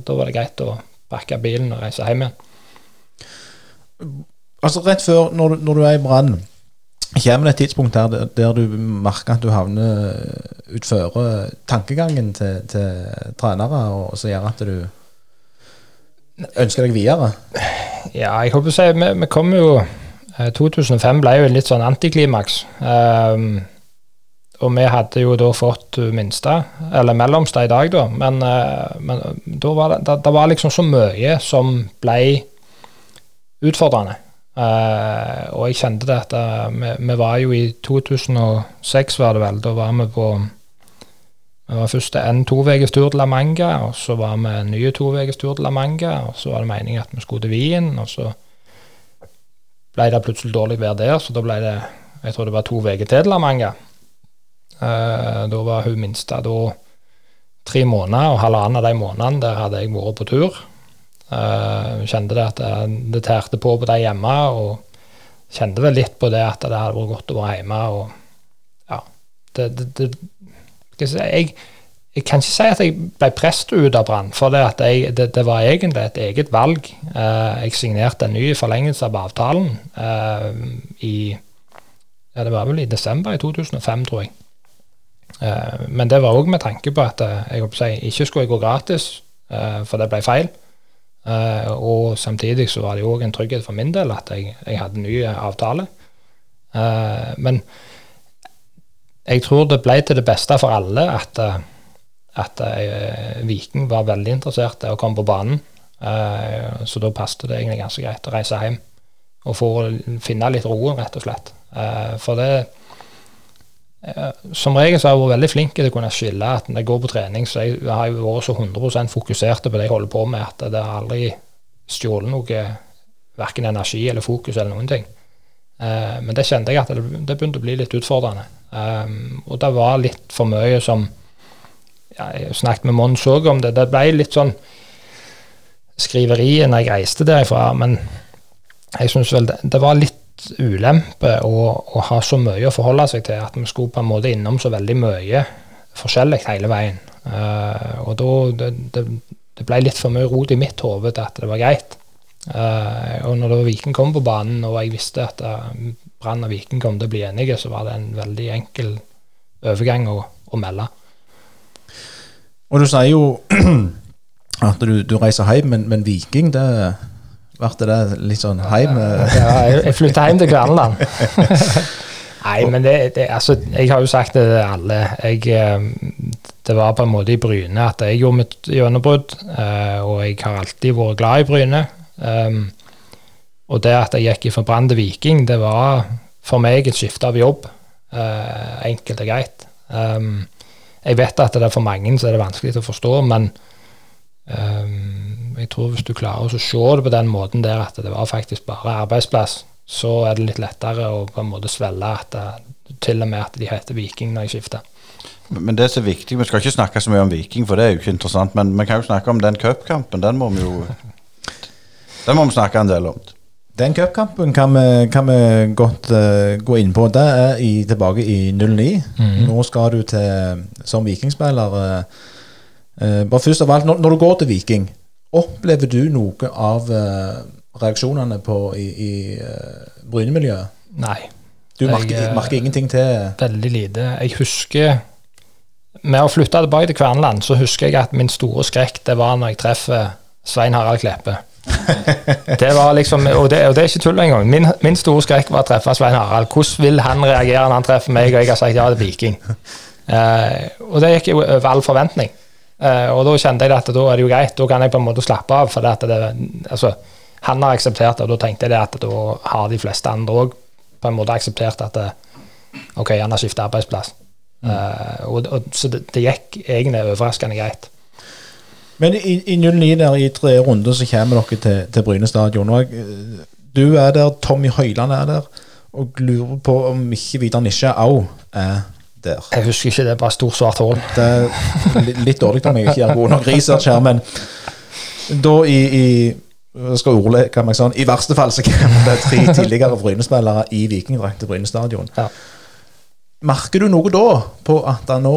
S5: da var det greit å pakke bilen og reise hjem igjen.
S2: Altså Rett før, når du, når du er i Brann, kommer det et tidspunkt der, der du merker at du havner utføre tankegangen til, til trenere, og som gjør at du ønsker deg videre?
S5: Ja, jeg håper å si Vi, vi kommer jo 2005 ble jo litt sånn antiklimaks. Um, og vi hadde jo da fått minste, eller mellomste i dag, da. Men, eh, men da var det, det, var liksom så mye som ble utfordrende. Uh, og jeg kjente det at eh, vi, vi var jo i 2006, var det vel. Da var vi på Vi var først en toveges tur til La Manga, og så var vi en ny toveges tur til La Manga, og så var det meningen at vi skulle til Wien, og så ble det plutselig dårlig vær der, så da ble det Jeg tror det var to uker til til Manga. Eh, da var hun minste da tre måneder, og halvannen av de månedene der hadde jeg vært på tur. Uh, kjente det at det, det tærte på på de hjemme, og kjente vel litt på det at det hadde vært godt å være hjemme. og ja, det, det, det jeg, jeg, kan ikke si at jeg ble prest ut av Brann, for det, jeg, det, var egentlig et eget valg. Uh, jeg signerte en ny forlengelse av avtalen uh, i ja, det var vel i desember i 2005, tror jeg. men det var òg med tanke på at jeg si, ikke skulle gå gratis, for det ble feil. Uh, og samtidig så var det jo òg en trygghet for min del at jeg, jeg hadde en ny avtale. Uh, men jeg tror det ble til det beste for alle at, at uh, Viking var veldig interessert i å komme på banen. så da passet det egentlig ganske greit å reise hjem og få finne litt roen, rett og slett. for det som regel så har jeg vært veldig flink til å kunne skille at når jeg går på trening, så jeg har jeg vært så 100% fokusert på det jeg holder på med, at det har aldri stjålet noe verken energi eller fokus eller noen ting. Uh, men det kjente jeg at det, begynte å bli litt utfordrende. Um, og det var litt for mye som ja, Jeg snakket med Mons òg om det. Det ble litt sånn skriveriet når jeg reiste derifra, men jeg syns vel det, det var litt ulempe å, å, ha så mye å forholde seg til at vi skulle på en måte innom så veldig mye forskjellig hele veien. Uh, og da det, det, det, ble litt for mye rot i mitt hode til at det var greit. Uh, og når da Viking kom på banen, og jeg visste at uh, Brann og Viking kom til å bli enige, så var det en veldig enkel overgang å, å melde.
S2: Og du sier jo at du, du reiser hjem, men, men Viking, det ble det litt sånn hjem?
S5: Ja, jeg flytta hjem til Kverneland. Nei, men det, det, altså, jeg har jo sagt det til alle. Jeg, eh, det var på en måte i Bryne at jeg gjorde mitt gjennombrudd, eh, og jeg har alltid vært glad i Bryne. Um, og det at jeg gikk fra Brann til Viking, det var for meg et skifte av jobb. Enkelt og greit. Um, jeg vet at det er for mange så er det vanskelig å forstå, men um, jeg tror hvis du klarer å se det på den måten der at det var faktisk bare arbeidsplass, så er det litt lettere å på en måte svelge at det, til og med at de heter Viking når jeg skifter.
S1: Men det som er viktig, vi skal ikke snakke så mye om Viking, for det er jo ikke interessant, men vi kan jo snakke om den cupkampen. Den må vi jo Den må vi snakke en del om.
S2: Den cupkampen kan, kan, vi godt uh, gå inn på. Det er i, tilbake i 09. Mm. Nå skal du til som vikingspiller. Uh, uh, bare først av alt, når, når, du går til Viking, Opplever du noe av reaksjonene på, i, i Bryne-miljøet?
S5: Nei.
S2: Du merker, jeg, merker, ingenting til
S5: Veldig lite. Jeg husker Med å flytte tilbake til Kverneland, så husker jeg at min store skrekk det var når jeg treffer Svein Harald Kleppe. Det var liksom, og det, og det er ikke tull engang. Min, min store skrekk var å treffe Svein Harald. Hvordan vil han reagere når han treffer meg, og jeg har sagt ja det er Viking? Eh, og det gikk jo over all forventning. Eh, og da kjente jeg at da er det jo greit, da kan jeg på en måte slappe av. For det, det, altså, han har akseptert det, og da tenkte jeg at da har de fleste andre òg på en måte akseptert at det, OK, han har skiftet arbeidsplass. Mm. Eh, og, og, så det, det, gikk egentlig overraskende greit.
S2: Men i, i 09 der i tre runder så kommer dere til, til Bryne stadion. Og eh, du er der, Tommy Høiland er der, og lurer på om ikke Vidar Nisje òg er der.
S5: Jeg husker ikke, det er bare stort svart hull.
S2: Det er litt dårlig om jeg ikke gjør god nok research her, men da i, i skal ordlegge meg sånn, I verste fall så kommer det tre tidligere Bryne-spillere i Vikingdrakt til Bryne stadion. Ja. Merker du noe da, på at nå,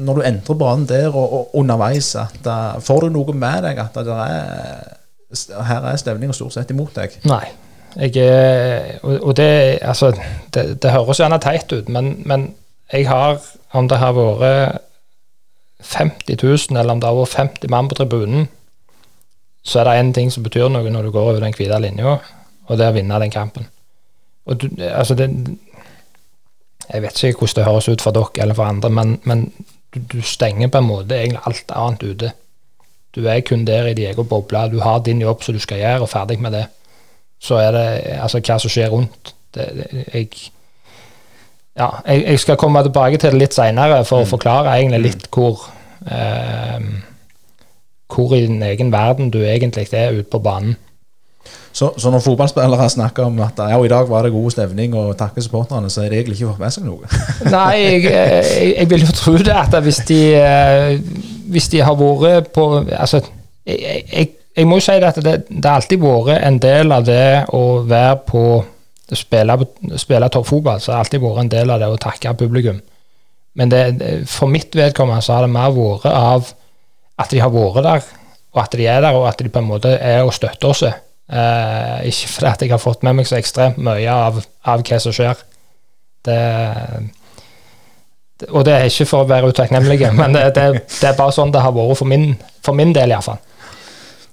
S2: når du entrer banen der og, og underveis, at da, får du noe med deg at er, her er stevninga stort sett imot deg?
S5: Nei. Jeg, og det, altså, det, det høres gjerne teit ut, men, men jeg har, om det har vært 50 000, eller om det har vært 50 mann på tribunen så er det én ting som betyr noe når du går over den hvite linja, og det er å vinne den kampen. Og du, altså det, Jeg vet ikke hvordan det høres ut for dere eller for andre, men, men du, du, stenger på en måte egentlig alt annet ute. Du er kun der i din egen boble. Du har din jobb som du skal gjøre, og ferdig med det. Så er det altså hva som skjer rundt. Det, det, jeg, ja, jeg, jeg, skal komme tilbake til det litt seinere for mm. å forklare egentlig litt hvor eh, hvor i din egen verden du egentlig er ute på banen.
S2: Så, så, når fotballspillere snakker om at ja, i dag var det god stemning og takker supporterne, så er det egentlig ikke fått med seg noe?
S5: Nei, jeg, jeg, jeg, vil jo tro det. At hvis de, eh, hvis de har vært på Altså, jeg, må jo si at det, har alltid vært en del av det å være på spille, spille toppfotball, så har det alltid vært en del av det å takke publikum. Men det, for mitt vedkommende så har det mer vært av at de har vært der, og at de er der, og at de på en måte er og støtter oss. Eh, ikke fordi jeg har fått med meg så ekstremt mye av, av hva som skjer. Det, og det er ikke for å være utakknemlig, men det, det, det, er bare sånn det har vært for min, for min del, iallfall.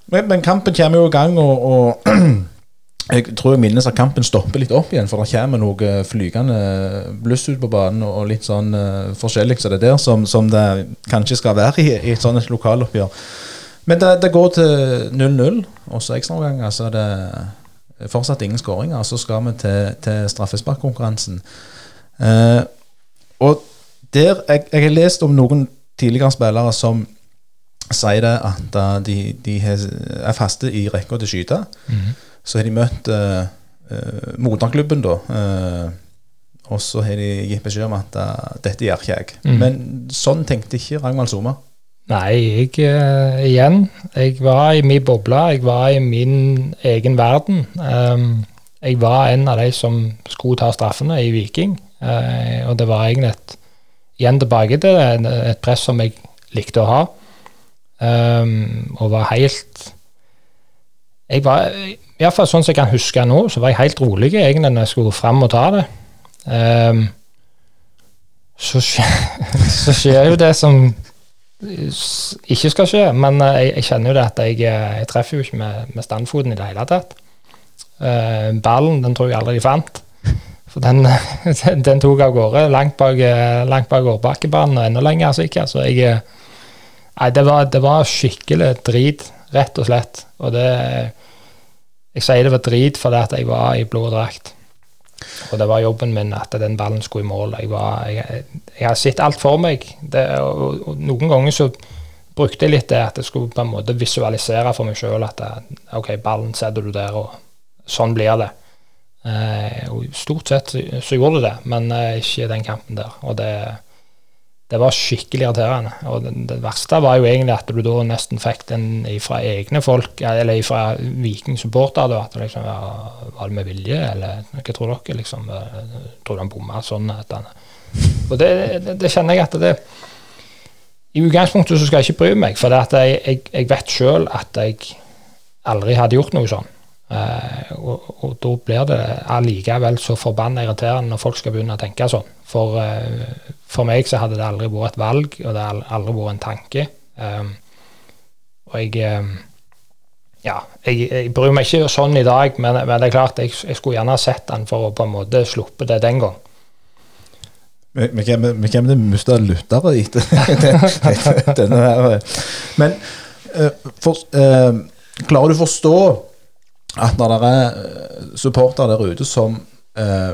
S2: Men, men kampen kommer jo i gang, og, og jeg tror jeg minnes at kampen stopper litt opp igjen, for det kommer noe flygende bluss ut på banen og litt sånn uh, forskjellig så det der, som, som, det kanskje skal være i, i et sånt lokaloppgjør. Men det, det går til 0-0, og så ekstraomganger, så er det fortsatt ingen skåringer. Så skal vi til, til straffesparkkonkurransen. Eh, og der jeg, jeg, har lest om noen tidligere spillere som sier det at de, de er faste i rekka til å skyte. Mm -hmm. Så har de møtt uh, uh, moderklubben, da. Eh, og så har de gitt beskjed om at dette gjør ikke jeg. Mm. Men sånn tenkte ikke Ragnvald Soma.
S5: Nei, jeg igjen. Jeg var i min boble. Jeg var i min egen verden. Um, jeg var en av de som skulle ta straffene i Viking. og det var egentlig et igjen tilbake til det, et press som jeg likte å ha. Um, og var helt Jeg var Iallfall sånn som jeg kan huske nå, så var jeg helt rolig egentlig når jeg skulle fram og ta det. Um, så, skjer, så, skjer jo det som ikke skal skje, men eh, jeg, jeg kjenner jo det at jeg, eh, jeg treffer jo ikke med, med standfoten i det hele tatt. Uh, ballen den tror jeg aldri de fant. For den, den, tok av gårde langt bak, langt bak årbakkebanen og enda lenger sikkert. Så jeg Nei, det var, det var skikkelig drit, rett og slett. Og det jeg sier det var drit fordi at jeg var i blå drakt. Og det var jobben min at den ballen skulle i mål. Jeg, var, jeg, jeg har sett alt for meg. Det, og, og, noen ganger så brukte jeg litt det at jeg skulle på en måte visualisere for meg sjøl at OK, ballen setter du der, og sånn blir det. Eh, og stort sett så, så gjorde det det, men eh, ikke den kampen der. Og det det var skikkelig irriterende. Og det, det, verste var jo egentlig at du da nesten fikk den fra egne folk, eller fra Viking-supportere. At liksom, ja, var det med vilje, eller hva tror dere? liksom, Tror du han bomma sånn? At han, og det, det, det, kjenner jeg at det I utgangspunktet så skal jeg ikke bry meg, for jeg, jeg, jeg, vet sjøl at jeg aldri hadde gjort noe sånn. Uh, og, og, da blir det allikevel så forbanna irriterende når folk skal begynne å tenke sånn. For, uh, for meg så hadde det aldri vært et valg, og det hadde aldri vært en tanke. Um, og jeg um, Ja, jeg, jeg, bryr meg ikke sånn i dag, men, men det er klart jeg, jeg, skulle gjerne sett den for å på en måte sluppe det den gang.
S2: Vi kommer til å miste lyttere etter denne her. Men uh, for, klarer du å forstå at når det er supporter supportere der ute som, eh,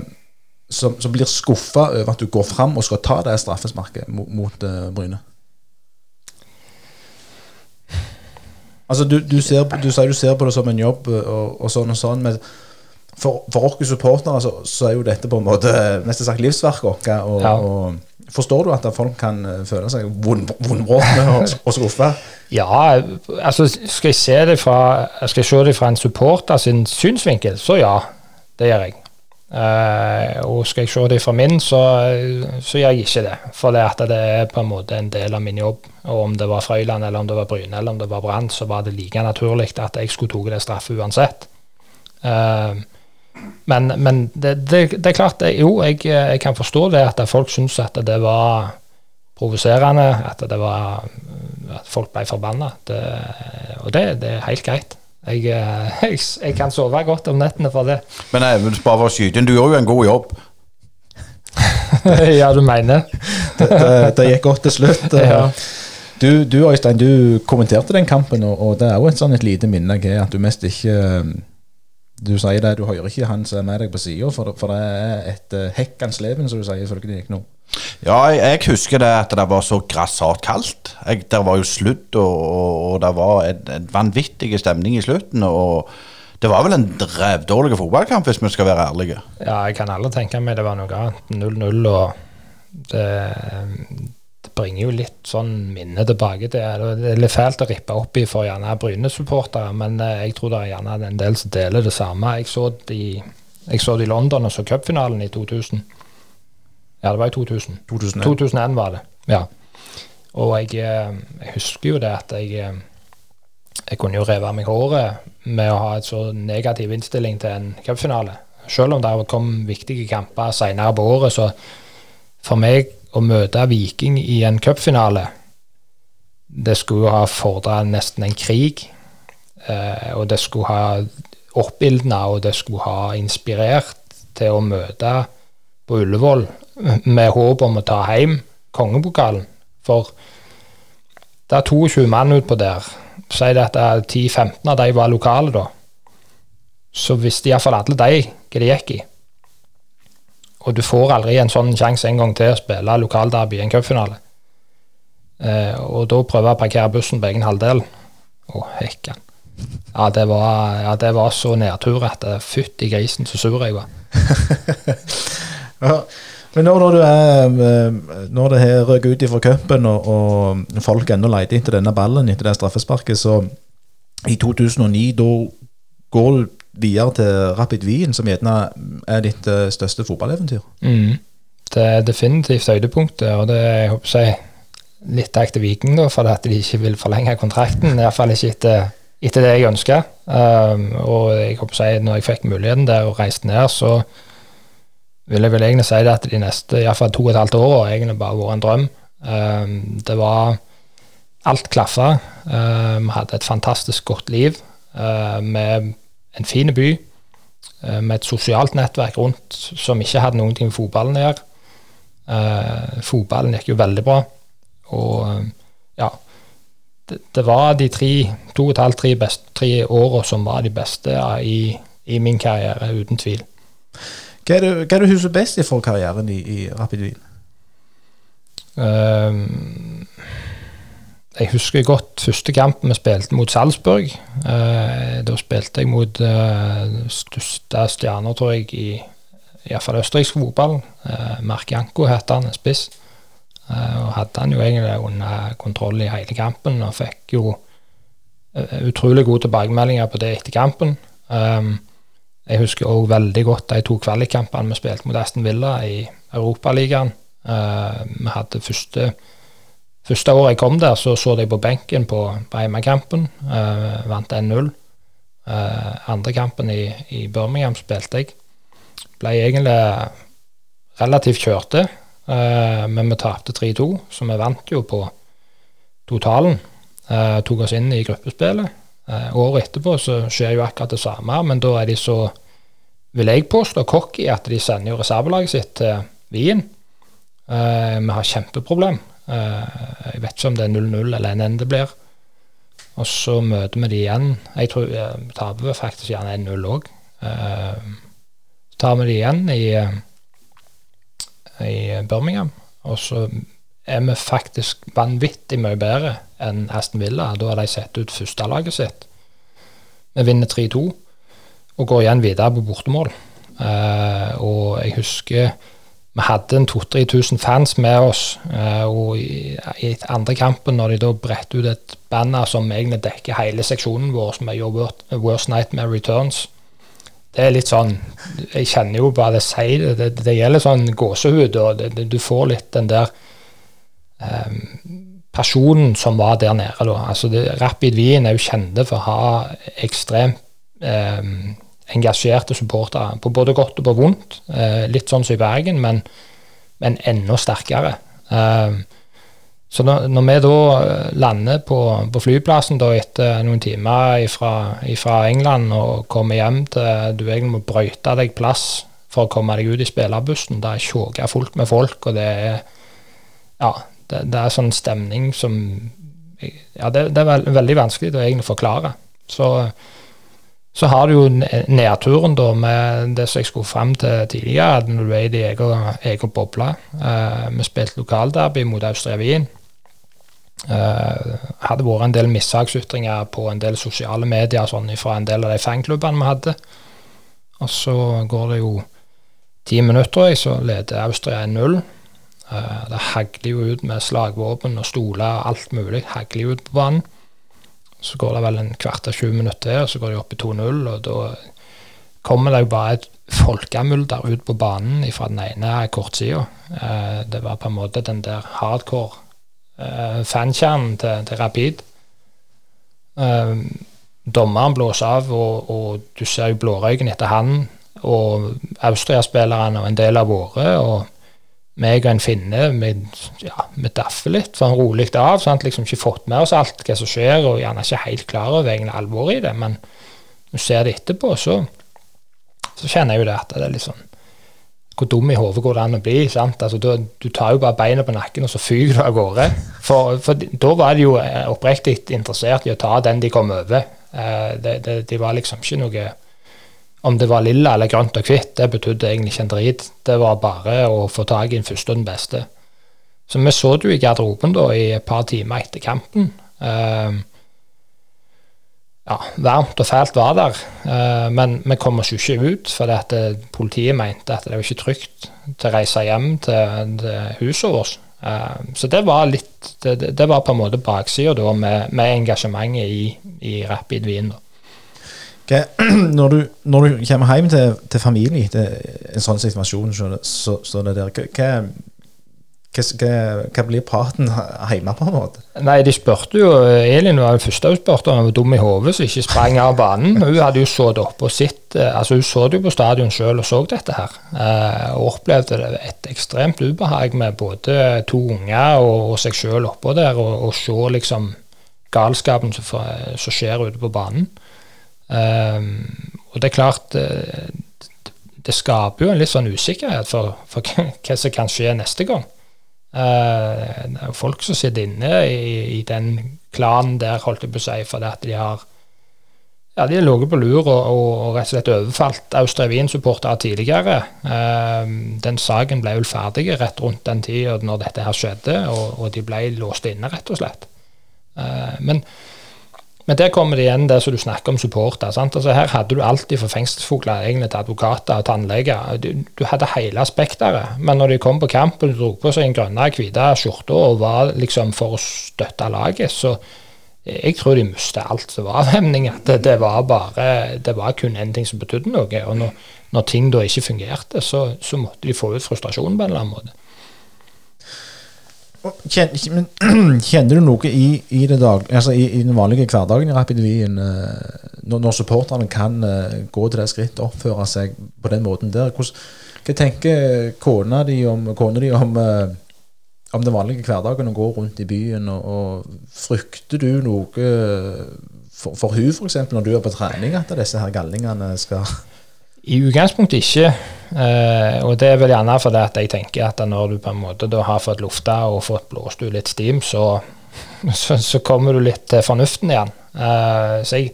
S2: som, som blir skuffa over at du går fram og skal ta det straffesparket mot, mot uh, Bryne Altså, du, du, ser, du, sier du ser på det som en jobb og, og sånn og sånn, men for, for oss supportere så, så, er jo dette på en måte nesten sagt livsverket vårt. Og, ja. og, Forstår du at folk kan føle seg vondbrått og, og skuffa?
S5: Ja, altså skal jeg se det fra, skal jeg se det fra en supporter sin synsvinkel, så ja. Det gjør jeg. Uh, og skal jeg se det fra min, så, så gjør jeg ikke det. For det, at det er på en måte en del av min jobb. Og om det var Frøyland, eller om det var Bryne, eller om det var Brann, så var det like naturlig at jeg skulle tatt det straffe uansett. Uh, men, men det, det, det, er klart, jo, jeg, jeg, kan forstå det at folk syns at det var provoserende, at at folk ble forbanna. Og det, det, er helt greit. Jeg, eh, jeg, jeg, kan sove godt om nettene for det.
S1: Men jeg, bare for å skyte inn, du gjør jo en god jobb.
S5: ja, du mener?
S2: det, det, det, gikk godt til slutt. ja. Du, du Øystein, du kommenterte den kampen, og, og det er jo et sånn et lite minne at du mest ikke Du sier det, du hører ikke han som er med deg på sida, for, for, det er et uh, hekkans leven, som du sier, ifølge deg nå.
S1: Ja, jeg, jeg, husker det at det var så grassat kaldt. Jeg, det var jo slutt, og, og, det var en, en vanvittig stemning i slutten. og det var vel en drevdårlig fotballkamp, hvis vi skal være ærlige.
S5: Ja, jeg kan aldri tenke meg det var noe annet. 0-0 og det, bringer jo litt sånn minne tilbake til Det er litt fælt å rippe opp i for gjerne Bryne-supportere, men eh, jeg tror det er gjerne en del som deler det samme. Jeg så det i, det London og så cupfinalen i 2000. Ja, det var i 2000. 2001, 2001 var det, ja. Og jeg, eh, jeg, husker jo det at jeg eh, jeg kunne jo reve av meg håret med å ha et så negativ innstilling til en cupfinale. Selv om det kom viktige kamper senere på året, så for meg å møte Viking i en cupfinale, det skulle jo ha fordra nesten en krig. Eh, og det skulle ha oppildna, og det skulle ha inspirert til å møte på Ullevål med håp om å ta hjem kongepokalen. For det er 22 mann utpå der. Si at 10-15 av de var lokale, da. Så visste iallfall alle de hva det gikk i. Og du får aldri en sånn sjanse en gang til å spille lokalderby i en cupfinale. Eh, og da prøve å parkere bussen på egen halvdel. Å, hekken. Ja, det var, ja, det var så nedtur at fytti grisen, så sur jeg var.
S2: men når, du er eh, Når det har røket ut ifra cupen, og, og, folk ennå leter etter denne ballen etter det straffesparket, så i 2009 da går du videre til Rapid Wien, som gjerne er ditt uh, største fotballeventyr?
S5: Mm. Det er definitivt høydepunktet, og det er jeg håper jeg, litt takk til Viking da, for at de ikke vil forlenge kontrakten. Iallfall ikke etter, etter, det jeg ønska. Um, og jeg håper jeg, når jeg fikk muligheten der og reiste ned, så vil jeg vel egentlig si det at de neste iallfall to og et halvt år har egentlig bare vært en drøm. Um, det var Alt klaffa. Vi um, hadde et fantastisk godt liv. Uh, med en fin by eh, med et sosialt nettverk rundt som ikke hadde noen ting med fotballen å gjøre. Uh, fotballen gikk jo veldig bra. Og uh, ja det, det, var de tre, to og et halvt, tre, best, tre åra som var de beste i, i, min karriere, uten tvil.
S2: Hva er det, hva er det husker best for karrieren i, i Rapid Wien?
S5: Uh, jeg husker godt første kampen vi spilte mot Salzburg. Eh, da spilte jeg mot eh, største stjerner, tror jeg, i iallfall østerriksk fotball. Eh, Mark Janko het han, spiss. Eh, og hadde han jo egentlig under kontroll i hele kampen, og fikk jo eh, utrolig gode tilbakemeldinger på det etter kampen. Um, jeg husker òg veldig godt de to kvalikkampene vi spilte mot Aston Villa i Europaligaen. Uh, vi hadde første Første året jeg kom der, så så jeg på benken på, på hjemmekampen. Uh, vant 1-0. Uh, eh, andre kampen i, i, Birmingham spilte jeg. Ble egentlig relativt kjørte, uh, men vi tapte 3-2, så vi vant jo på totalen. Uh, tok oss inn i gruppespillet. året etterpå så skjer jo akkurat det samme, men da er de så, vil jeg påstå, cocky at de sender jo reservelaget sitt til Wien. vi har kjempeproblem. Eh, jeg vet ikke om det er 0-0 eller en det blir. Og så møter vi de igjen. Jeg tror vi taper faktisk gjerne 1-0 òg. Eh, så tar vi de igjen i, eh, i Birmingham, og så er vi faktisk vanvittig mye bedre enn Aston Villa. Da har de sett ut førstelaget sitt. Vi vinner 3-2 og går igjen videre på bortemål. Uh, og jeg husker vi hadde en 2000-3000 fans med oss. Eh, og i, i andre kampen, når de da bredte ut et banner som egentlig dekker hele seksjonen vår, som er Worst, Worst Nightmare Returns Det er litt sånn Jeg kjenner jo bare det sier det, det, det gjelder sånn gåsehud, og det, du får litt den der um, personen som var der nede, da. Altså, Rapid Wien er jo kjente for å ha ekstremt um, engasjerte supportere, på både godt og på vondt. Eh, litt sånn som i Bergen, men, men enda sterkere. Eh, Så når, når vi da eh, lander på, på flyplassen da etter noen timer fra England og kommer hjem til du egentlig må brøyte deg plass for å komme deg ut i spillerbussen, det er tjåka fullt med folk, og det er ja, det, det er sånn stemning som ja, det, det er veld, veldig vanskelig å egentlig forklare. Så, så har du jo nedturen da med det som jeg skulle fram til tidligere, når du er i din egen, boble. Uh, vi spilte lokalderby mot Austria Wien. Uh, hadde vært en del mishagsytringer på en del sosiale medier sånn, fra en del av de fanklubbene vi hadde. Og så går det jo ti minutter, jeg, så leder Austria 1-0. Uh, eh, det hagler jo ut med slagvåpen og stoler og alt mulig. Hagler ut på banen. Så går det vel en kvart av 20 minutter og så går de opp i 2-0. Og da kommer det jo bare et folkemulder ut på banen fra den ene kortsida. Uh, det var på en måte den der hardcore uh, fankjernen til, til, Rapid. Uh, dommeren blåser av, og, og, du ser jo blårøyken etter han og Austria-spillerne og en del av våre. og meg og en finne vi, ja, vi daffer litt sånn rolig av. Sant? Liksom ikke fått med oss alt hva som skjer, og gjerne ikke helt klar over egentlig alvoret i det. Men når du ser det etterpå, så, så kjenner jeg jo det at det er litt sånn hvor dum i hodet går det an å bli? sant? Altså, du, du, tar jo bare beina på nakken, og så fyker du av gårde. For, for, da var de jo eh, oppriktig interessert i å ta den de kom over. Eh, det, det, de var liksom ikke noe Om det var lilla eller grønt og hvitt, det betydde egentlig ikke en drit. Det var bare å få tak i den første og den beste. Så vi så det jo i garderoben da i et par timer etter kampen. Uh, ja, varmt og fælt var der. Uh, men vi kom oss jo ikke ut, for at eh, politiet mente at det var ikke trygt til å reise hjem til, til huset vårt. Uh, så det var litt Det, det var på en måte baksida med, med, engasjementet i, i Rapid Wien.
S2: Okay. Når, du, når, du, kommer hjem til, til familie til en sånn situasjon, så, så, så det der, hva, hva, hva, blir praten hjemme, på en måte?
S5: Nei, De spurte jo Elin var den første hun spurte hun var dum i hodet som ikke sprang av banen. Hun hadde jo sittet oppe og sett eh, altså Hun så det jo på stadion sjøl og så dette her. Eh, og opplevde det et ekstremt ubehag med både to unger og, og seg sjøl oppå der, og, og se liksom galskapen som, som, skjer ute på banen. Um, og det er klart det, det skaper jo en litt sånn usikkerhet for, for hva som kan skje neste gang. Uh, det er jo folk som sitter inne i, i, den klanen der, holdt jeg på å si, fordi at de har ja, de har ligget på lur og, og, og, rett og slett overfalt Austria Wien-supportere tidligere. Uh, den saken ble vel ferdig rett rundt den tida når dette her skjedde, og, og, de ble låst inne, rett og slett. Uh, men men der kommer det igjen det som du snakker om supporter. Altså, her hadde du alltid fra fengselsfugler egentlig til advokater og tannleger. Du, du, hadde hele spekteret. Men når de kom på kamp og dro på seg en grønne hvite skjorte og var liksom for å støtte laget, så jeg tror de mistet alt som var avhemning. Det, det, var bare, det var kun én ting som betydde noe. Og når, når ting da ikke fungerte, så, så måtte de få ut frustrasjonen på en eller annen måte.
S2: Kjenner, kjenner, du noe i, i, dag, altså i, i, den vanlige hverdagen i Rapid Wien, uh, når, når supporterne kan uh, gå til det skrittet og oppføre seg på den måten der? Hvordan, hva tenker kona di om, kona di om, uh, om den vanlige hverdagen å gå rundt i byen? Og, og Frykter du noe for, for hun f.eks. når du er på trening, at disse her gallingene skal
S5: i utgangspunktet ikke. Uh, og det er vel gjerne fordi at jeg tenker at når du på en måte har fått lufta og fått blåst ut litt stim, så, så, så, kommer du litt til fornuften igjen. Uh, så jeg,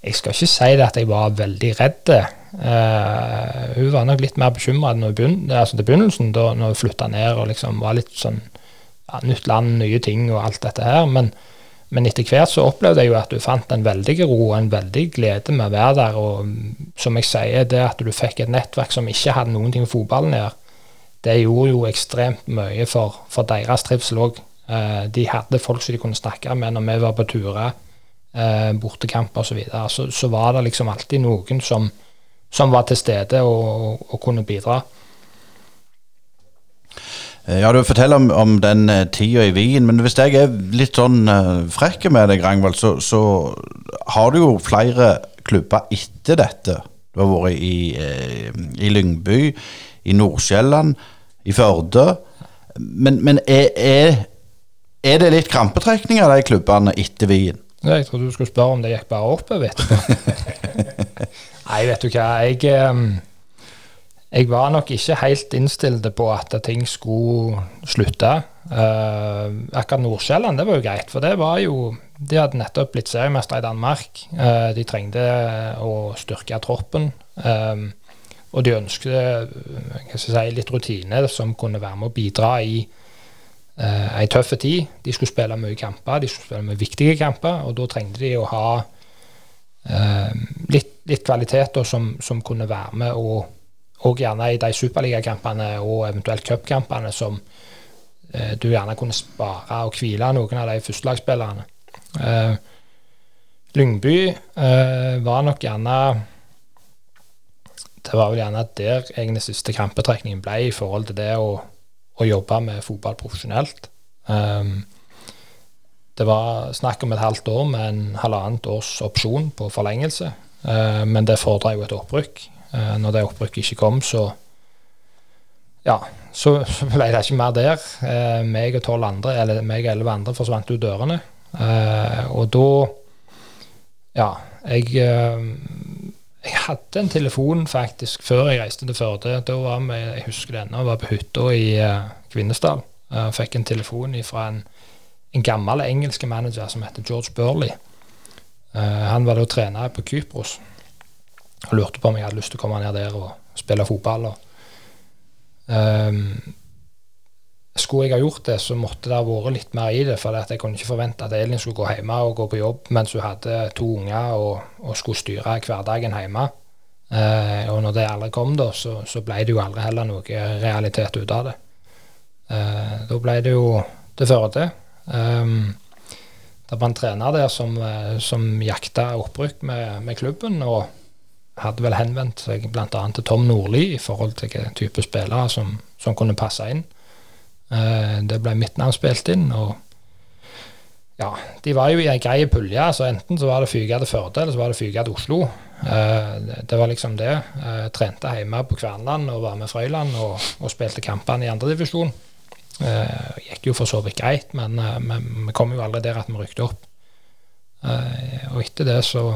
S5: jeg, skal ikke si det at jeg var veldig redd. Uh, hun var nok litt mer bekymra altså til begynnelsen, da hun flytta ned og liksom var litt sånn ja, nytt land, nye ting og alt dette her. men men etter hvert så opplevde jeg jo at du fant en veldig ro og en veldig glede med å være der. Og som jeg sier, det at du fikk et nettverk som ikke hadde noen ting med fotballen å gjøre, det gjorde jo ekstremt mye for, for deres trivsel òg. Eh, de hadde folk som de kunne snakke med når vi var på turer, bortekamp bortekamper osv. Så, videre. så Så var det liksom alltid noen som, som var til stede og, og kunne bidra.
S1: Eh, ja, Du forteller om, om den uh, tida i Wien, men hvis jeg er litt sånn uh, frekk med deg, Rangvald, så, så, har du jo flere klubber etter dette. Du har vært i, i Lyngby, i Nordsjælland, i Førde. Men, men er, er, Er det litt krampetrekninger de klubbene etter Wien?
S5: Jeg trodde du skulle spørre om det gikk bare oppover etterpå. Nei, vet du hva. Jeg, eh, jeg var nok ikke helt innstilt på at ting skulle slutte. Uh, akkurat Nordsjælland, det var jo greit, for det var jo De hadde nettopp blitt seriemestere i Danmark. Uh, de trengte å styrke troppen. Um, og de ønsket si, litt rutine som kunne være med å bidra i uh, ei tøff tid. De skulle spille mye kamper, de skulle spille mye viktige kamper, og da trengte de å ha uh, litt, litt, kvaliteter som, som, kunne være med, og, og gjerne i de superligakampene og eventuelt cupkampene som eh, du gjerne kunne spare og hvile noen av de førstelagsspillerne. Eh, Lyngby eh, var nok gjerne Det var vel gjerne der egentlig siste kampetrekningen ble i forhold til det å å jobbe med fotball profesjonelt. Um, det var snakk om et halvt år med en halvannet års opsjon på forlengelse, uh, men det fordrer jo et opprykk. Uh, når det opprykket ikke kom, så ja, så, ble det ikke mer der. Uh, meg og tolv andre, eller meg og elleve andre forsvant ut dørene. og da Ja, jeg jeg hadde en telefon faktisk før jeg reiste til Førde. Da var vi, jeg husker det ennå, var på hytta i uh, Kvinesdal. Uh, fikk en telefon fra en, en gammel engelsk manager som heter George Burley. Han var da trener på Kypros og lurte på om jeg hadde lyst til å komme ned der og spille fotball. Og, um, skulle jeg ha gjort det, så måtte det ha vært litt mer i det. For jeg kunne ikke forvente at Elin skulle gå hjemme og gå på jobb mens hun hadde to unger og, og skulle styre hverdagen hjemme. Uh, og når det aldri kom, da, så, så, ble det jo aldri heller noe realitet ut av det. Uh, da ble det jo til Førde. Um, det var en trener der som, eh, som jakta opprykk med, med, klubben, og hadde vel henvendt seg bl.a. til Tom Nordli i forhold til hvilken type spillere som, som kunne passe inn. Eh, det ble mitt navn spilt inn. og ja, De var jo i ei grei pulje. så Enten så var det fyke til Førde, eller så var det fyke til Oslo. Eh, det var liksom det. Eh, trente hjemme på Kverneland og var med Frøyland og, og spilte kampene i andredivisjon. Gikk jo for så vidt greit, men vi kom jo aldri der at vi rykte opp. Og etter det så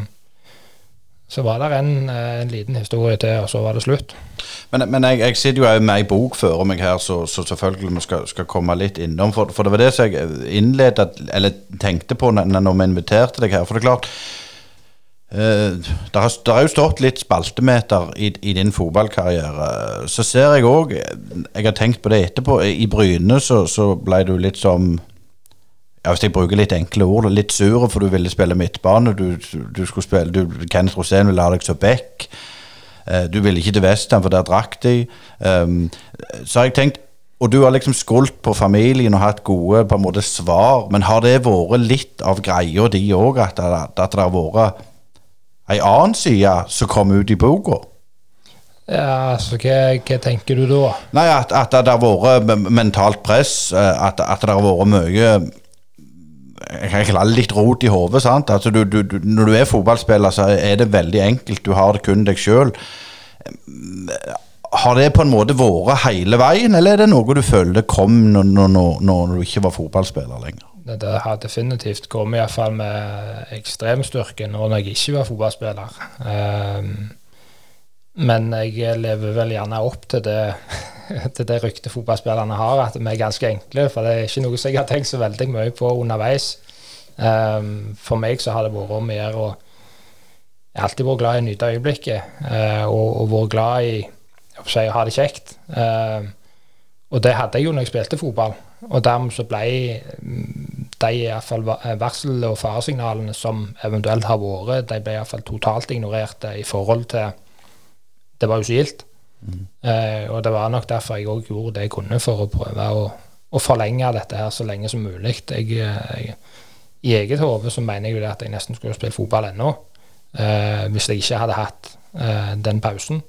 S5: så var det en, en, liten historie til, og så var det slutt.
S1: Men, men jeg, jeg, sitter jo med ei bok foran meg her, så, så selvfølgelig vi skal, skal, komme litt innom. For, for, det var det som jeg innledet, eller tenkte på når, når vi inviterte deg her. For det er klart eh, det, har, jo stått litt spaltemeter i, i din fotballkarriere. Så ser jeg òg, jeg har tenkt på det etterpå, i Bryne så, så ble du litt som ja, Hvis jeg bruker litt enkle ord, litt sure, for du ville spille midtbane. Du, du skulle spille, du, Kenneth Rosén ville ha deg som back. Uh, du ville ikke til Westham, for der drakk de. Um, så har jeg tenkt Og du har liksom skuldt på familien og hatt gode på en måte svar, men har det vært litt av greia di òg, at, at, det har vært ei annen side som kom ut i boka?
S5: Ja, altså, hva, hva, tenker du da?
S1: Nei, At, at det har vært mentalt press, eh, at, at det har vært mye jeg har litt rot i hodet. Altså, når du er fotballspiller, så er det veldig enkelt. Du har det kun deg sjøl. Har det på en måte vært hele veien, eller er det noe du føler kom når, når, når du ikke var fotballspiller lenger?
S5: Det har definitivt kommet, iallfall med ekstremstyrke når jeg ikke var fotballspiller. Um, men jeg lever vel gjerne opp til det til det ryktet fotballspillerne har, at vi er ganske enkle. For det er ikke noe som jeg har tenkt så veldig mye på underveis. Um, for meg så har det vært om å Jeg har alltid vært glad i å nyte øyeblikket, uh, og, og vært glad i å ha det kjekt. Uh, og det hadde jeg jo når jeg spilte fotball. Og dermed så ble mm, de iallfall varsel- og faresignalene som eventuelt har vært, de ble iallfall totalt ignorerte i forhold til Det var jo ikke gildt. Eh, og det var nok derfor jeg òg gjorde det jeg kunne for å prøve å, å, forlenge dette her så lenge som mulig. Jeg, jeg, I eget hode så mener jeg jo det at jeg nesten skulle spilt fotball ennå, eh, hvis jeg ikke hadde hatt eh, den pausen.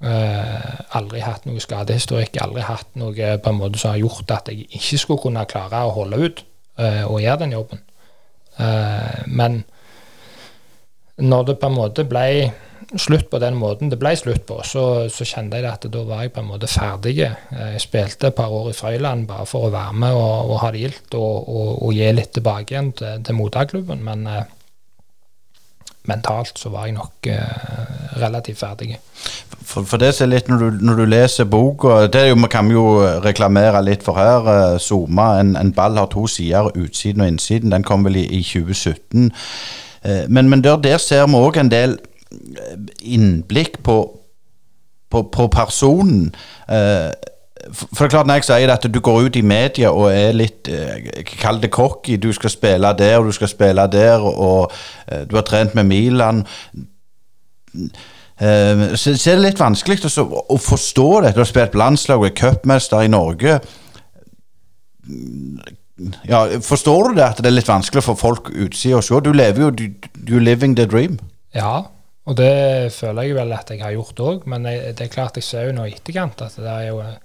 S5: Eh, aldri hatt noe skadehistorikk, aldri hatt noe på en måte som har gjort at jeg ikke skulle kunne klare å holde ut eh, og gjøre den jobben. Eh, men når det på en måte ble slutt på den måten det ble slutt på, så, så kjente jeg at da var jeg på en måte ferdig. Eh, Jeg spilte et par år i Frøyland bare for å være med og, og ha det gildt og, og, og gi litt tilbake igjen til, til mottakerklubben. Men eh, mentalt så var jeg nok eh, relativt ferdig.
S1: For, for det som er litt når du, når du leser boka Det jo, kan vi jo reklamere litt for her. eh, Zoma, en, en ball har to sider, utsiden og innsiden. Den kom vel i, i 2017. Eh, Men, men der, der ser vi òg en del innblikk på, på, på personen. Eh, For det er klart Når jeg sier at du går ut i media og er litt eh, Kall det cocky. Du skal spille der og du skal spille der, og eh, du har trent med Milan. Eh, så, så er det litt vanskelig også, å forstå det. Du har spilt på landslag og er cupmester i Norge. Ja, Forstår du det at det er litt vanskelig for folk utsida å se? Du lever jo, du, er living the dream.
S5: Ja, og det føler jeg vel at jeg har gjort òg, men jeg, det er klart jeg ser jo nå i etterkant at det er jo eh,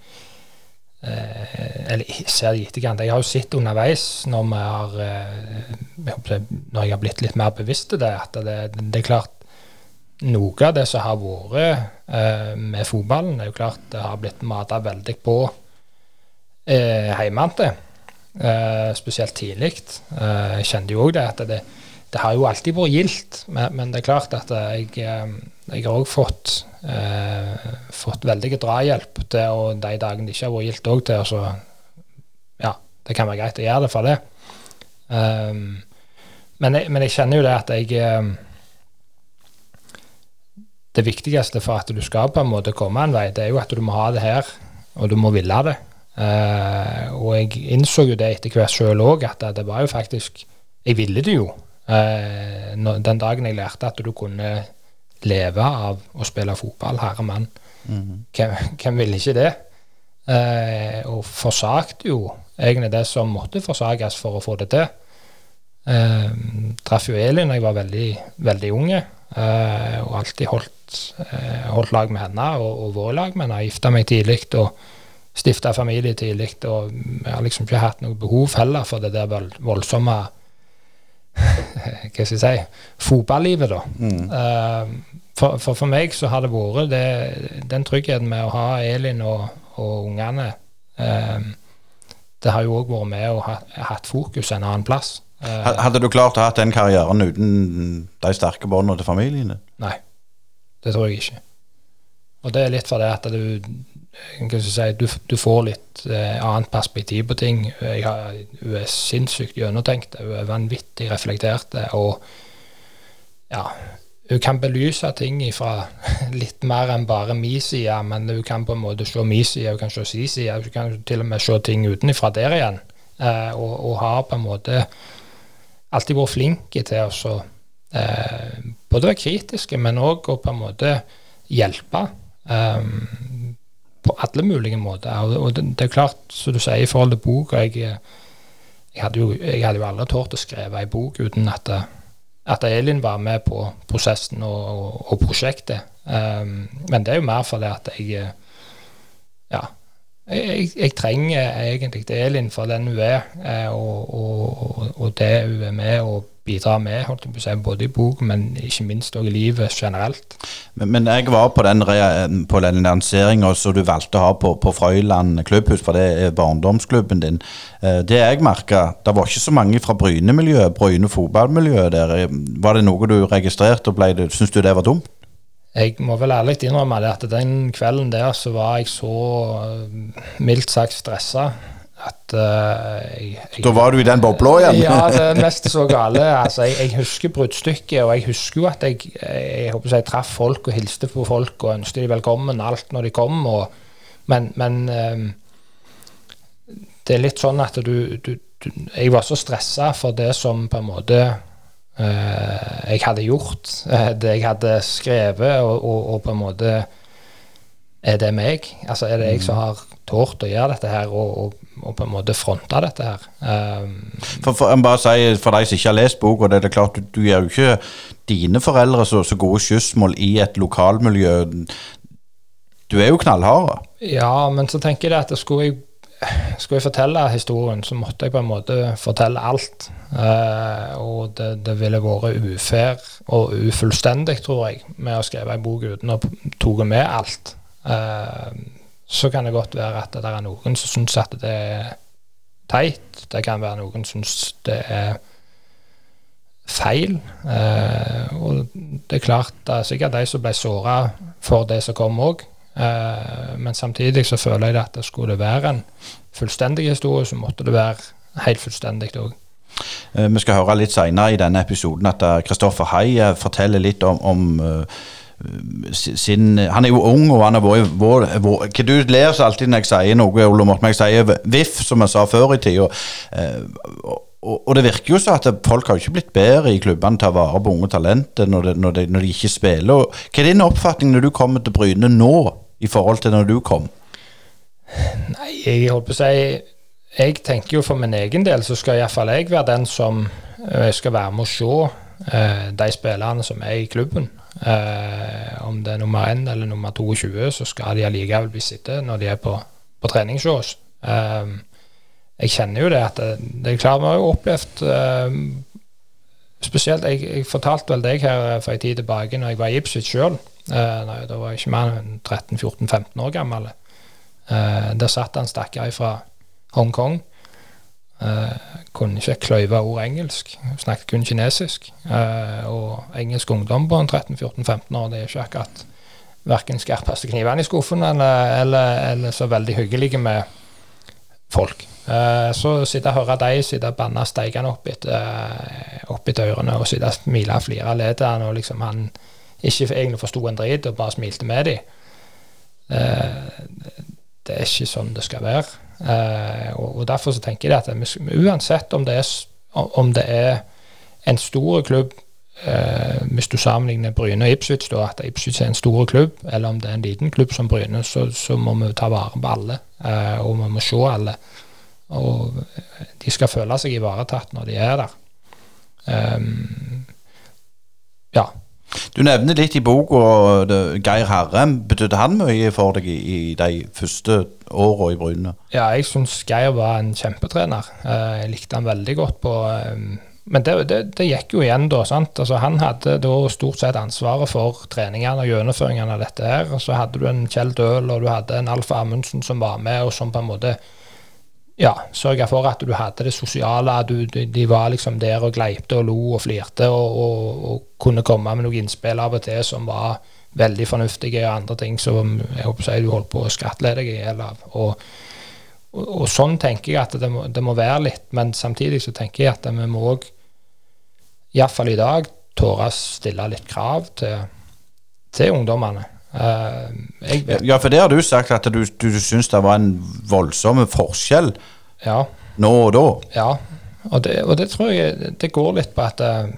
S5: Eller ser det i etterkant, jeg har jo sett underveis når vi har eh, Når jeg har blitt litt mer bevisst til det, at det, det er klart noe av det som har vært eh, med fotballen, er jo klart det har blitt mata veldig på eh, hjemmefra. Eh, spesielt tidlig. Eh, jeg kjente jo òg det at det, det har jo alltid vært gildt, men, men det er klart at jeg, eh, jeg har òg fått, eh, fått veldig drahjelp til å de dagene det ikke har vært gildt òg, til så Ja, det kan være greit å gjøre det for det. Um, men, jeg, men jeg kjenner jo det at jeg eh, Det viktigste for at du skal på en måte komme en vei, det er jo at du må ha det her, og du må ville det. Uh, og jeg innså jo det etter hvert sjøl òg, at det var jo faktisk Jeg ville det jo. Eh, den dagen jeg lærte at du kunne leve av å spille fotball, herre mann. Hvem, hvem ville ikke det? Eh, og forsakte jo egentlig det som måtte forsages for å få det til. Eh, traff jo Elin da jeg var veldig, veldig unge, eh, og alltid holdt, eh, holdt lag med henne og, og vært lag med henne. Gifta meg tidlig og stifta familie tidlig, og jeg har liksom ikke hatt noe behov heller for det der voldsomme hva skal jeg si, fotballivet, da. Eh, for, for for meg så har det vært det, den tryggheten med å ha Elin og, og ungene eh, Det har jo òg vært med å ha hatt fokus en annen plass. Eh,
S1: Hadde du klart å ha den karrieren uten de sterke båndene til familien din?
S5: Nei, det tror jeg ikke. Og det er litt for det at du du, du får litt eh, annet perspektiv på ting. Har, hun er sinnssykt gjennomtenkt, hun er vanvittig reflektert. Og ja, hun kan belyse ting fra litt mer enn bare min side, men hun kan på en måte se min side, hun kan se sin side, hun kan til og med se ting utenfra der igjen. Eh, og, og har på en måte alltid vært flink til å eh, både være kritiske, men òg å på en måte hjelpe. eh, på alle mulige måter. Og, det, er klart, som du sier i forhold til boka jeg, jeg, hadde jo, jeg hadde jo aldri tort å skrive ei bok uten at, at Elin var med på prosessen og, og, og prosjektet. Um, men det er jo mer fordi at jeg Ja. Jeg, jeg, trenger egentlig Elin for den hun er, eh, og, og det hun er med og bidrar med, holdt jeg på å si, både i bok, men ikke minst også i livet generelt.
S1: Men, men jeg var på den, på den lanseringa som du valgte å ha på, på Frøyland klubbhus, for det er barndomsklubben din. Eh, Det jeg merka, det var ikke så mange fra Bryne-miljøet, Bryne fotballmiljøet der. Var det noe du registrerte, og syns du det var dumt?
S5: Jeg må vel ærlig innrømme det at den kvelden der så var jeg så eh, mildt sagt stressa at uh, jeg, jeg
S1: Da var du i den bobla igjen?
S5: Ja, det er mest så gale. Altså, jeg, jeg husker bruddstykket, og jeg husker jo at jeg, jeg, håper jeg traff folk og hilste på folk og ønsket dem velkommen alt når de kom. Og, men men eh, det er litt sånn at du, du, du Jeg var så stressa for det som på en måte uh, jeg hadde gjort, uh, det jeg hadde skrevet, og, og, og på en måte Er det meg? Altså Er det jeg som har tort å gjøre dette her, og, og, og på en måte fronte dette her? Um,
S1: For, for, jeg bare si, for de som ikke har lest boka, det er det klart, du, du gjør jo ikke dine foreldre så, så gode skyssmål i et lokalmiljø. Du er jo knallhard.
S5: Ja, men så tenker jeg at det skulle jeg skulle jeg fortelle historien, så måtte jeg på en måte fortelle alt. Eh, og det, det ville vært ufair og ufullstendig, tror jeg, med å skrive en bok uten å ta med alt. Eh, så kan det godt være at det er noen som syns at det er teit. Det kan være noen som syns det er feil. Eh, og det er klart det er sikkert de som ble såra for det som kom òg. Eh, men samtidig så føler jeg at det skulle være en fullstendig historie, så måtte det være helt fullstendig òg.
S1: Eh, vi skal høre litt senere i denne episoden at Kristoffer Hai forteller litt om, om sin, Han er jo ung, og han har vært vår, Du ler så alltid når jeg sier noe, Ole Morten. Jeg sier VIF, som jeg sa før i tida. Og, og, det virker jo så at folk har ikke blitt bedre i klubbene til å vare på unge talenter når, når, når, de ikke spiller. Hva er din oppfatning når du kommer til Bryne nå, i forhold til når du kom?
S5: Nei, jeg holdt på å si Jeg tenker jo for min egen del så skal iallfall jeg være den som uh, skal være med å se uh, de spillerne som er i klubben. Uh, om det er nummer 1 eller nummer 22, så skal de allikevel bli sittende når de er på, på trening. Uh, jeg kjenner jo det at det, det er klart Vi har jo opplevd eh, Spesielt jeg, jeg, fortalte vel deg her for en tid tilbake når jeg var i Ipswich sjøl. Uh, da var jeg ikke mer enn 13-14-15 år gammel. Uh, der satt han stakkar fra Hongkong. Uh, kunne ikke kløyve ord engelsk. Snakket kun kinesisk. Uh, og engelsk ungdom på 13-14-15 år, det er ikke akkurat verken skarpeste knivene i skuffen eller, eller, eller så veldig hyggelige med folk. Uh, så sitte og høre de sitte og banne steikende opp etter, uh, opp ørene og sitte og smile og flire av han, og liksom han ikke egentlig forsto en drit og bare smilte med dem. Uh, det er ikke sånn det skal være. Og, og, Derfor så tenker jeg at uansett om det er, om det er en stor klubb hvis du sammenligner Bryne og Ipswich, da, at Ipswich er en stor klubb, eller om det er en liten klubb som Bryne, så, så må vi ta vare på alle. og vi må se alle. Og de skal føle seg ivaretatt når de er der. Um, ja.
S1: Du nevner litt i boka Geir Herrem. Betydde han mye for deg i, i de første åra i Bryne?
S5: Ja, jeg syns Geir var en kjempetrener. Eh, jeg likte han veldig godt på um, men det, det, det, gikk jo igjen da. sant? Altså, han hadde da stort sett ansvaret for treningene og gjennomføringen av dette her. Og så hadde du en Kjell Døhl og du hadde en Alf Amundsen som var med, og som på en måte ja, sørge for at du hadde det sosiale. Du, de, var liksom der og gleipte og lo og flirte og, og, og, kunne komme med noen innspill av og til som var veldig fornuftige, og andre ting som jeg håper jeg du holdt på å skattle deg i hjel av. Og, og, sånn tenker jeg at det må, det må, være litt, men samtidig så tenker jeg at vi må òg, iallfall i dag, tåre å stille litt krav til, til ungdommene.
S1: Uh, ja, for det har du sagt at du, du, du syns det var en voldsom forskjell
S5: ja.
S1: nå og da.
S5: Ja, og det, og det, tror jeg det går litt på at uh,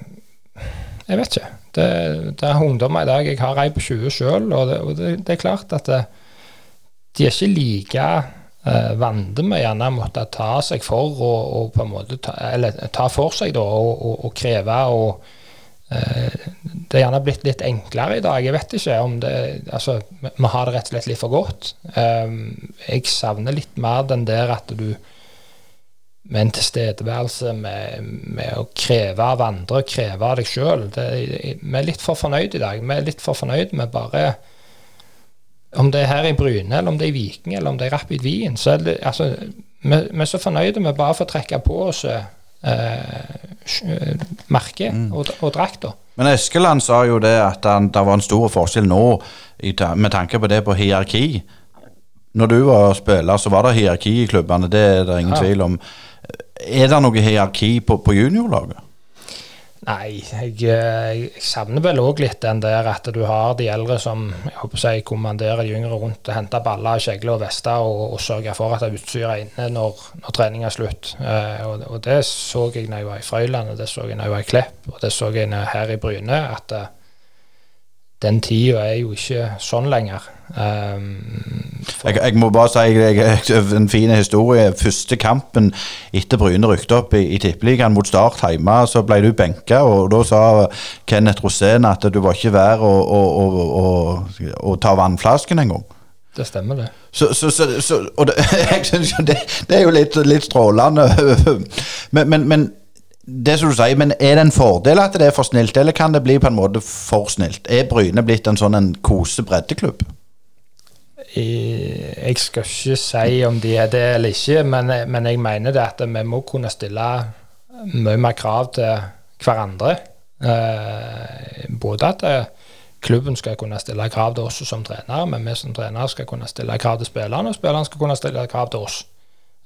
S5: Jeg vet ikke. Det, det, er ungdommer i dag. Jeg har ei på 20 sjøl, og, det, og det, er klart at det, uh, de er ikke like uh, vante med gjerne måtte ta seg for og, på en måte ta, Eller ta for seg, da, og, og, og kreve og Eh, det er gjerne blitt litt enklere i dag. Jeg vet ikke om det Altså, vi har det rett og slett litt for godt. Eh, jeg savner litt mer den der at du med en tilstedeværelse med, med å kreve av andre, kreve av deg sjøl. Vi er litt for fornøyd i dag. Vi er litt for fornøyd med bare Om det er her i Bryne, eller om det er i Viking, eller om det er Rapid Wien, så er det altså Vi, vi er så fornøyde med bare å få trekke på oss eh, merke mm. og, og drakta.
S1: Men Eskeland sa jo det at det var en stor forskjell nå med tanke på det på hierarki. Når du var spiller, så var det hierarki i klubbene, det er det ingen ja. tvil om. Er det noe hierarki på, på juniorlaget?
S5: Nei, jeg, jeg, savner vel òg litt den der at du har de eldre som jeg håper si, kommanderer de yngre rundt, henter baller, kjegler og vester og, og sørger for at utstyret er inne når, når treninga er slutt. Eh, og, og, det så jeg når jeg var i Frøyland, og det så jeg når jeg var i Klepp, og det så jeg her i Bryne. at uh, den tida er jo ikke sånn lenger. Um,
S1: jeg, jeg, må bare si jeg, en fin historie. Første kampen etter Bryne rykte opp i, i Tippeligaen mot Start hjemme, så ble du benka, og da sa Kenneth Rosén at du var ikke vær å, å, å, å ta vannflasken engang.
S5: det stemmer, det.
S1: Så, så, så, så Og det, jeg synes det, det er jo litt, litt strålende. Men, men, men det som du sier, men er det en fordel at det er for snilt, eller kan det bli på en måte for snilt? Er Bryne blitt en sånn en kose breddeklubb?
S5: Jeg skal ikke si om de er det eller ikke, men, men jeg mener det at vi må kunne stille mye mer krav til hverandre. Eh, både at eh, klubben skal kunne stille krav til oss som trenere, men vi som trenere skal kunne stille krav til spillerne, og spillerne skal kunne stille krav til oss.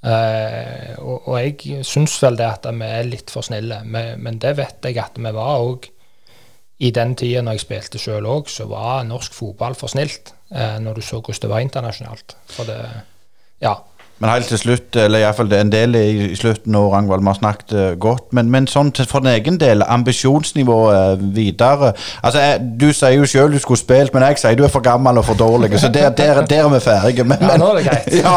S5: Eh, og, og jeg syns vel det at vi er litt for snille, men, men det vet jeg at vi var òg i den tida når jeg spilte sjøl òg, så var norsk fotball for snilt. Uh, når du så hvordan det var internasjonalt. For det Ja.
S1: Men helt til slutt, eller iallfall det er en del i, slutten og Rangvald, vi har snakket eh, godt. Men, men sånn til, for din egen del, ambisjonsnivået videre Altså, jeg, Du sier jo sjøl du skulle spilt, men jeg sier du er for gammel og for dårlig. Så der, der, der er vi ferdige. Men,
S5: Ja, nå er det greit.
S1: ja,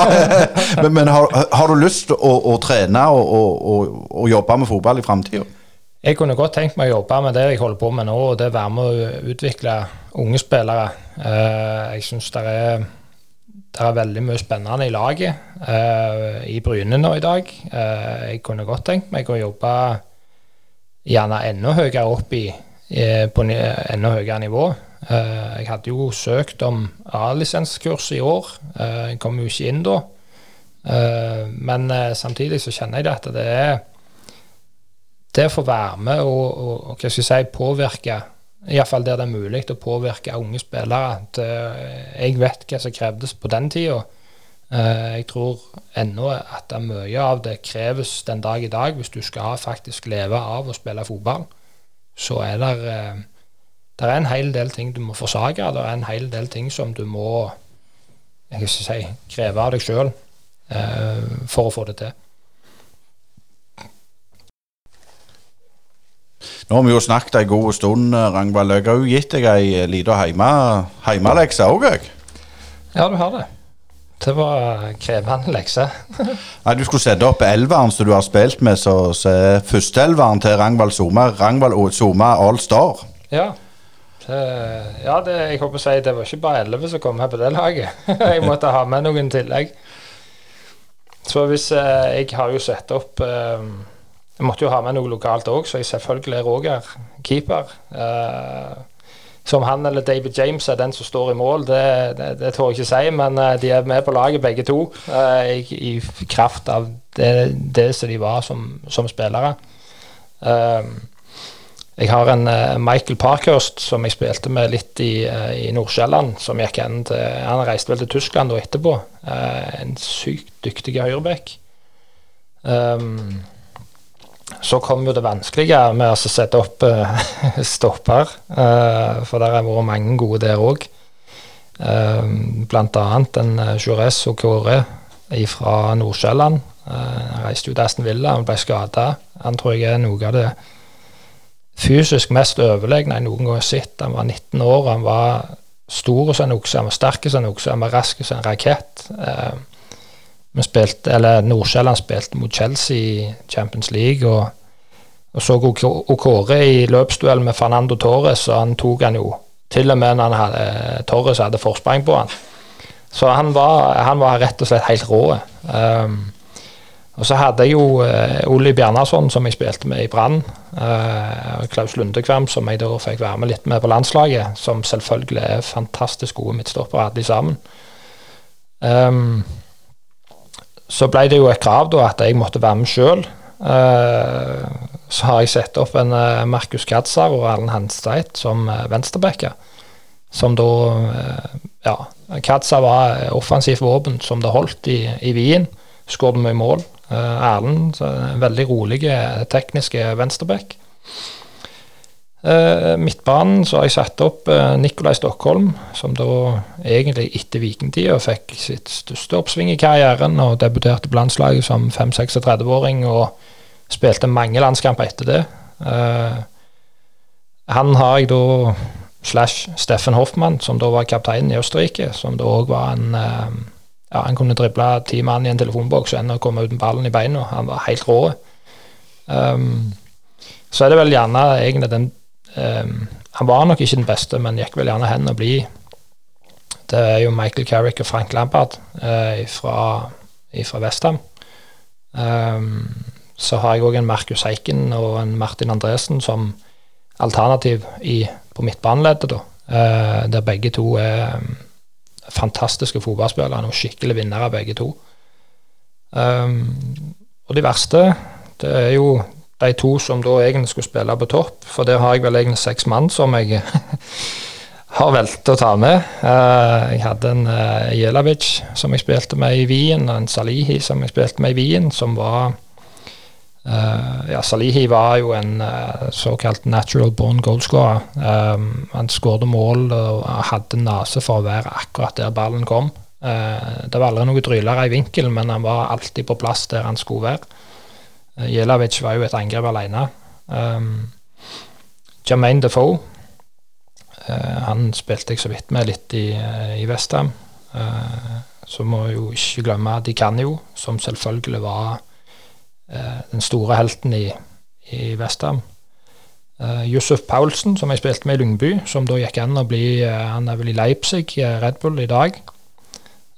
S1: men, men har, har du lyst til å, å trene og, og, og, jobbe med fotball i framtida?
S5: Jeg kunne godt tenkt meg å jobbe med det jeg holder på med nå, og det være med å utvikle unge spillere. Eh, jeg syns det er, det er veldig mye spennende i laget uh, i Bryne nå i dag. Uh, jeg kunne godt tenkt meg å jobbe gjerne enda høyere opp i, i på enda høyere nivå. Jeg hadde jo søkt om A-lisenskurs i år. Jeg kom jo ikke inn da. Men samtidig så kjenner jeg det at det er det å få være med og, og, og hva skal jeg si, påvirke, iallfall der det er mulig å påvirke unge spillere at eh, Jeg vet hva som krevdes på den tida. Eh, jeg tror ennå at mye av det kreves den dag i dag hvis du skal faktisk leve av å spille fotball. Så er det eh, det er en hel del ting du må forsake. Det er en hel del ting som du må si, kreve av deg sjøl for å få det til.
S1: Nå har vi jo snakket en god stund, eh, Ragnvald. Jeg har jo gitt deg ei lita heima- heimalekse òg, jeg.
S5: Ja, du har det. Det var krevende lekse.
S1: Nei, Du skulle sette opp elveren som du har spilt med, så, så er førsteelveren til Ragnvald Soma Ragnvald Soma All Star.
S5: Ja. Det, ja, det, jeg håper å si det var ikke bare 11 som kom her på det laget. jeg måtte ha med noen tillegg. Så hvis eh, Jeg har jo satt opp eh, Jeg måtte jo ha med noe lokalt òg, så jeg selvfølgelig er Roger keeper. Eh, som han eller David James er den som står i mål, det, det, det tør jeg ikke si, men eh, de er med på laget begge to. eh, i, I kraft av det, det som de var som, som spillere. Eh, jeg har en eh, Michael Parkhurst som jeg spilte med litt i, uh, i Nordsjælland. Han reiste vel til Tyskland og etterpå. Eh, en sykt dyktig høyreback. Um, så kom jo det vanskelige med å sette opp uh, stopper, uh, for der har vært mange gode der òg. Uh, blant annet en Jures og Kåre fra Nordsjælland. Uh, reiste jo til Aston Villa, han ble skada. Han tror jeg er noe av det fysisk mest overlegne jeg noen gang har sett. Han var 19 år, han var stor som en okse, han var sterk som en okse, han var rask som en rakett. Eh, vi spilte, eller Nordsjælland spilte mot Chelsea i Champions League, og, og så Okore i løpsduell med Fernando Torres, og han tok han jo til og med når han hadde, Torres hadde forsprang på han. Så han var, han var rett og slett helt rå. Um, og så hadde jeg jo uh, Olli Bjarnason, som jeg spilte med i Brann. Eh, og Klaus Lundekvam, som jeg da fikk være med litt med på landslaget. Som selvfølgelig er fantastisk gode midtstoppere, alle sammen. Um, så ble det jo et krav da at jeg måtte være med sjøl. så har jeg satt opp en eh, Markus Katzar og Erlend Hanstveit som uh, venstrebacker. Som da eh, Ja, Katzar var eh, offensivt våpen som det holdt i, i Wien. Skåret mye mål. Erlend, veldig rolig, tekniske venstreback. Uh, midtbanen så har jeg satt opp uh, Nikolai Stockholm, som da egentlig etter vikingtida fikk sitt største oppsving i karrieren og debuterte på landslaget som 5-36-åring og spilte mange landskamper etter det. Uh, han har jeg da slash Steffen Hoffmann, som da var kapteinen i Østerrike, som da òg var en ja, Han kunne drible ti mann i en telefonboks og ennå komme uten ballen i beina. Han var helt rå. Um, så er det vel gjerne egentlig den um, Han var nok ikke den beste, men gikk vel gjerne hen og bli det er jo Michael Carrick og Frank Lampard uh, fra, fra Westham. Um, så har jeg òg en Markus Eiken og en Martin Andresen som alternativ i, på midtbaneleddet, da. Eh, der begge to er um, fantastiske fotballspillere og skikkelig vinnere, begge to. Um, og de verste, det er jo de to som da egentlig skulle spille på topp, for der har jeg vel egentlig seks mann som jeg har valgt å ta med. Uh, jeg hadde en uh, Jelavic som jeg spilte med i Wien, og en Salihi som jeg spilte med i Wien, som var uh, Ja, Salihi var jo en såkalt natural born goalscorer. Han skåret mål og hadde nese for å være akkurat der ballen kom. det var aldri noe drylere i vinkel, men han var alltid på plass der han skulle være. Jelavic var jo et angrep alene. Um, Jermaine Defoe uh, han spilte jeg så vidt med litt i, eh, i Vestham. Uh, så må jo ikke glemme De Canio, som selvfølgelig var den store helten i, i Vestham. Uh, Yusuf Paulsen, som jeg spilte med i Lyngby, som da gikk an å bli uh, Han er vel i Leipzig, uh, Red Bull, i dag.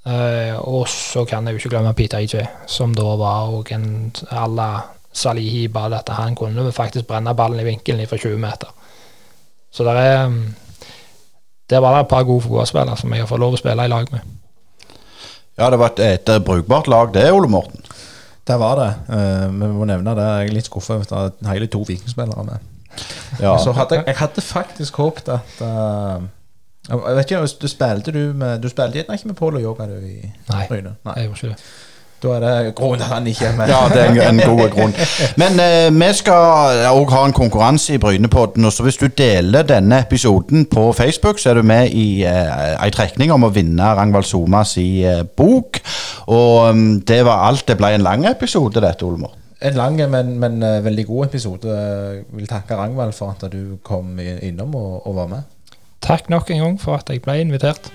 S5: Og så kan jeg jo ikke glemme Peter AJ, som da var òg en à la Salihiba, dette. han kunne faktisk brenne ballen i vinkelen fra 20 meter. Så det er um, der var det et par gode fotballspillere som jeg har fått lov å spille i lag med.
S1: Ja, det var et, et, et brukbart lag det, Ole Morten.
S2: Det var det. Uh, vi må nevne det. Jeg er litt skuffa over at hele to vikingspillere med. Ja. Så hadde, jeg hadde faktisk håpet at uh, Jeg vet ikke, du spilte du med Du spilte gjerne ikke med Pål og Yoga du i
S5: Nei, Ryne? Nei, jeg gjorde ikke det.
S2: Da er det grunnen til han ikke er med.
S1: Ja, det er en, en god grunn. Men eh, vi skal òg ha en konkurranse i Brynepodden. og så Hvis du deler denne episoden på Facebook, så er du med i eh, ei trekning om å vinne Rangvald Somas i eh, bok. Og um, det var alt. Det ble en lang episode, dette, Olmor.
S2: En lang, men, men uh, veldig god episode. Jeg vil takke Rangvald for at du kom innom og, og var med.
S5: Takk nok en gang for at jeg ble invitert.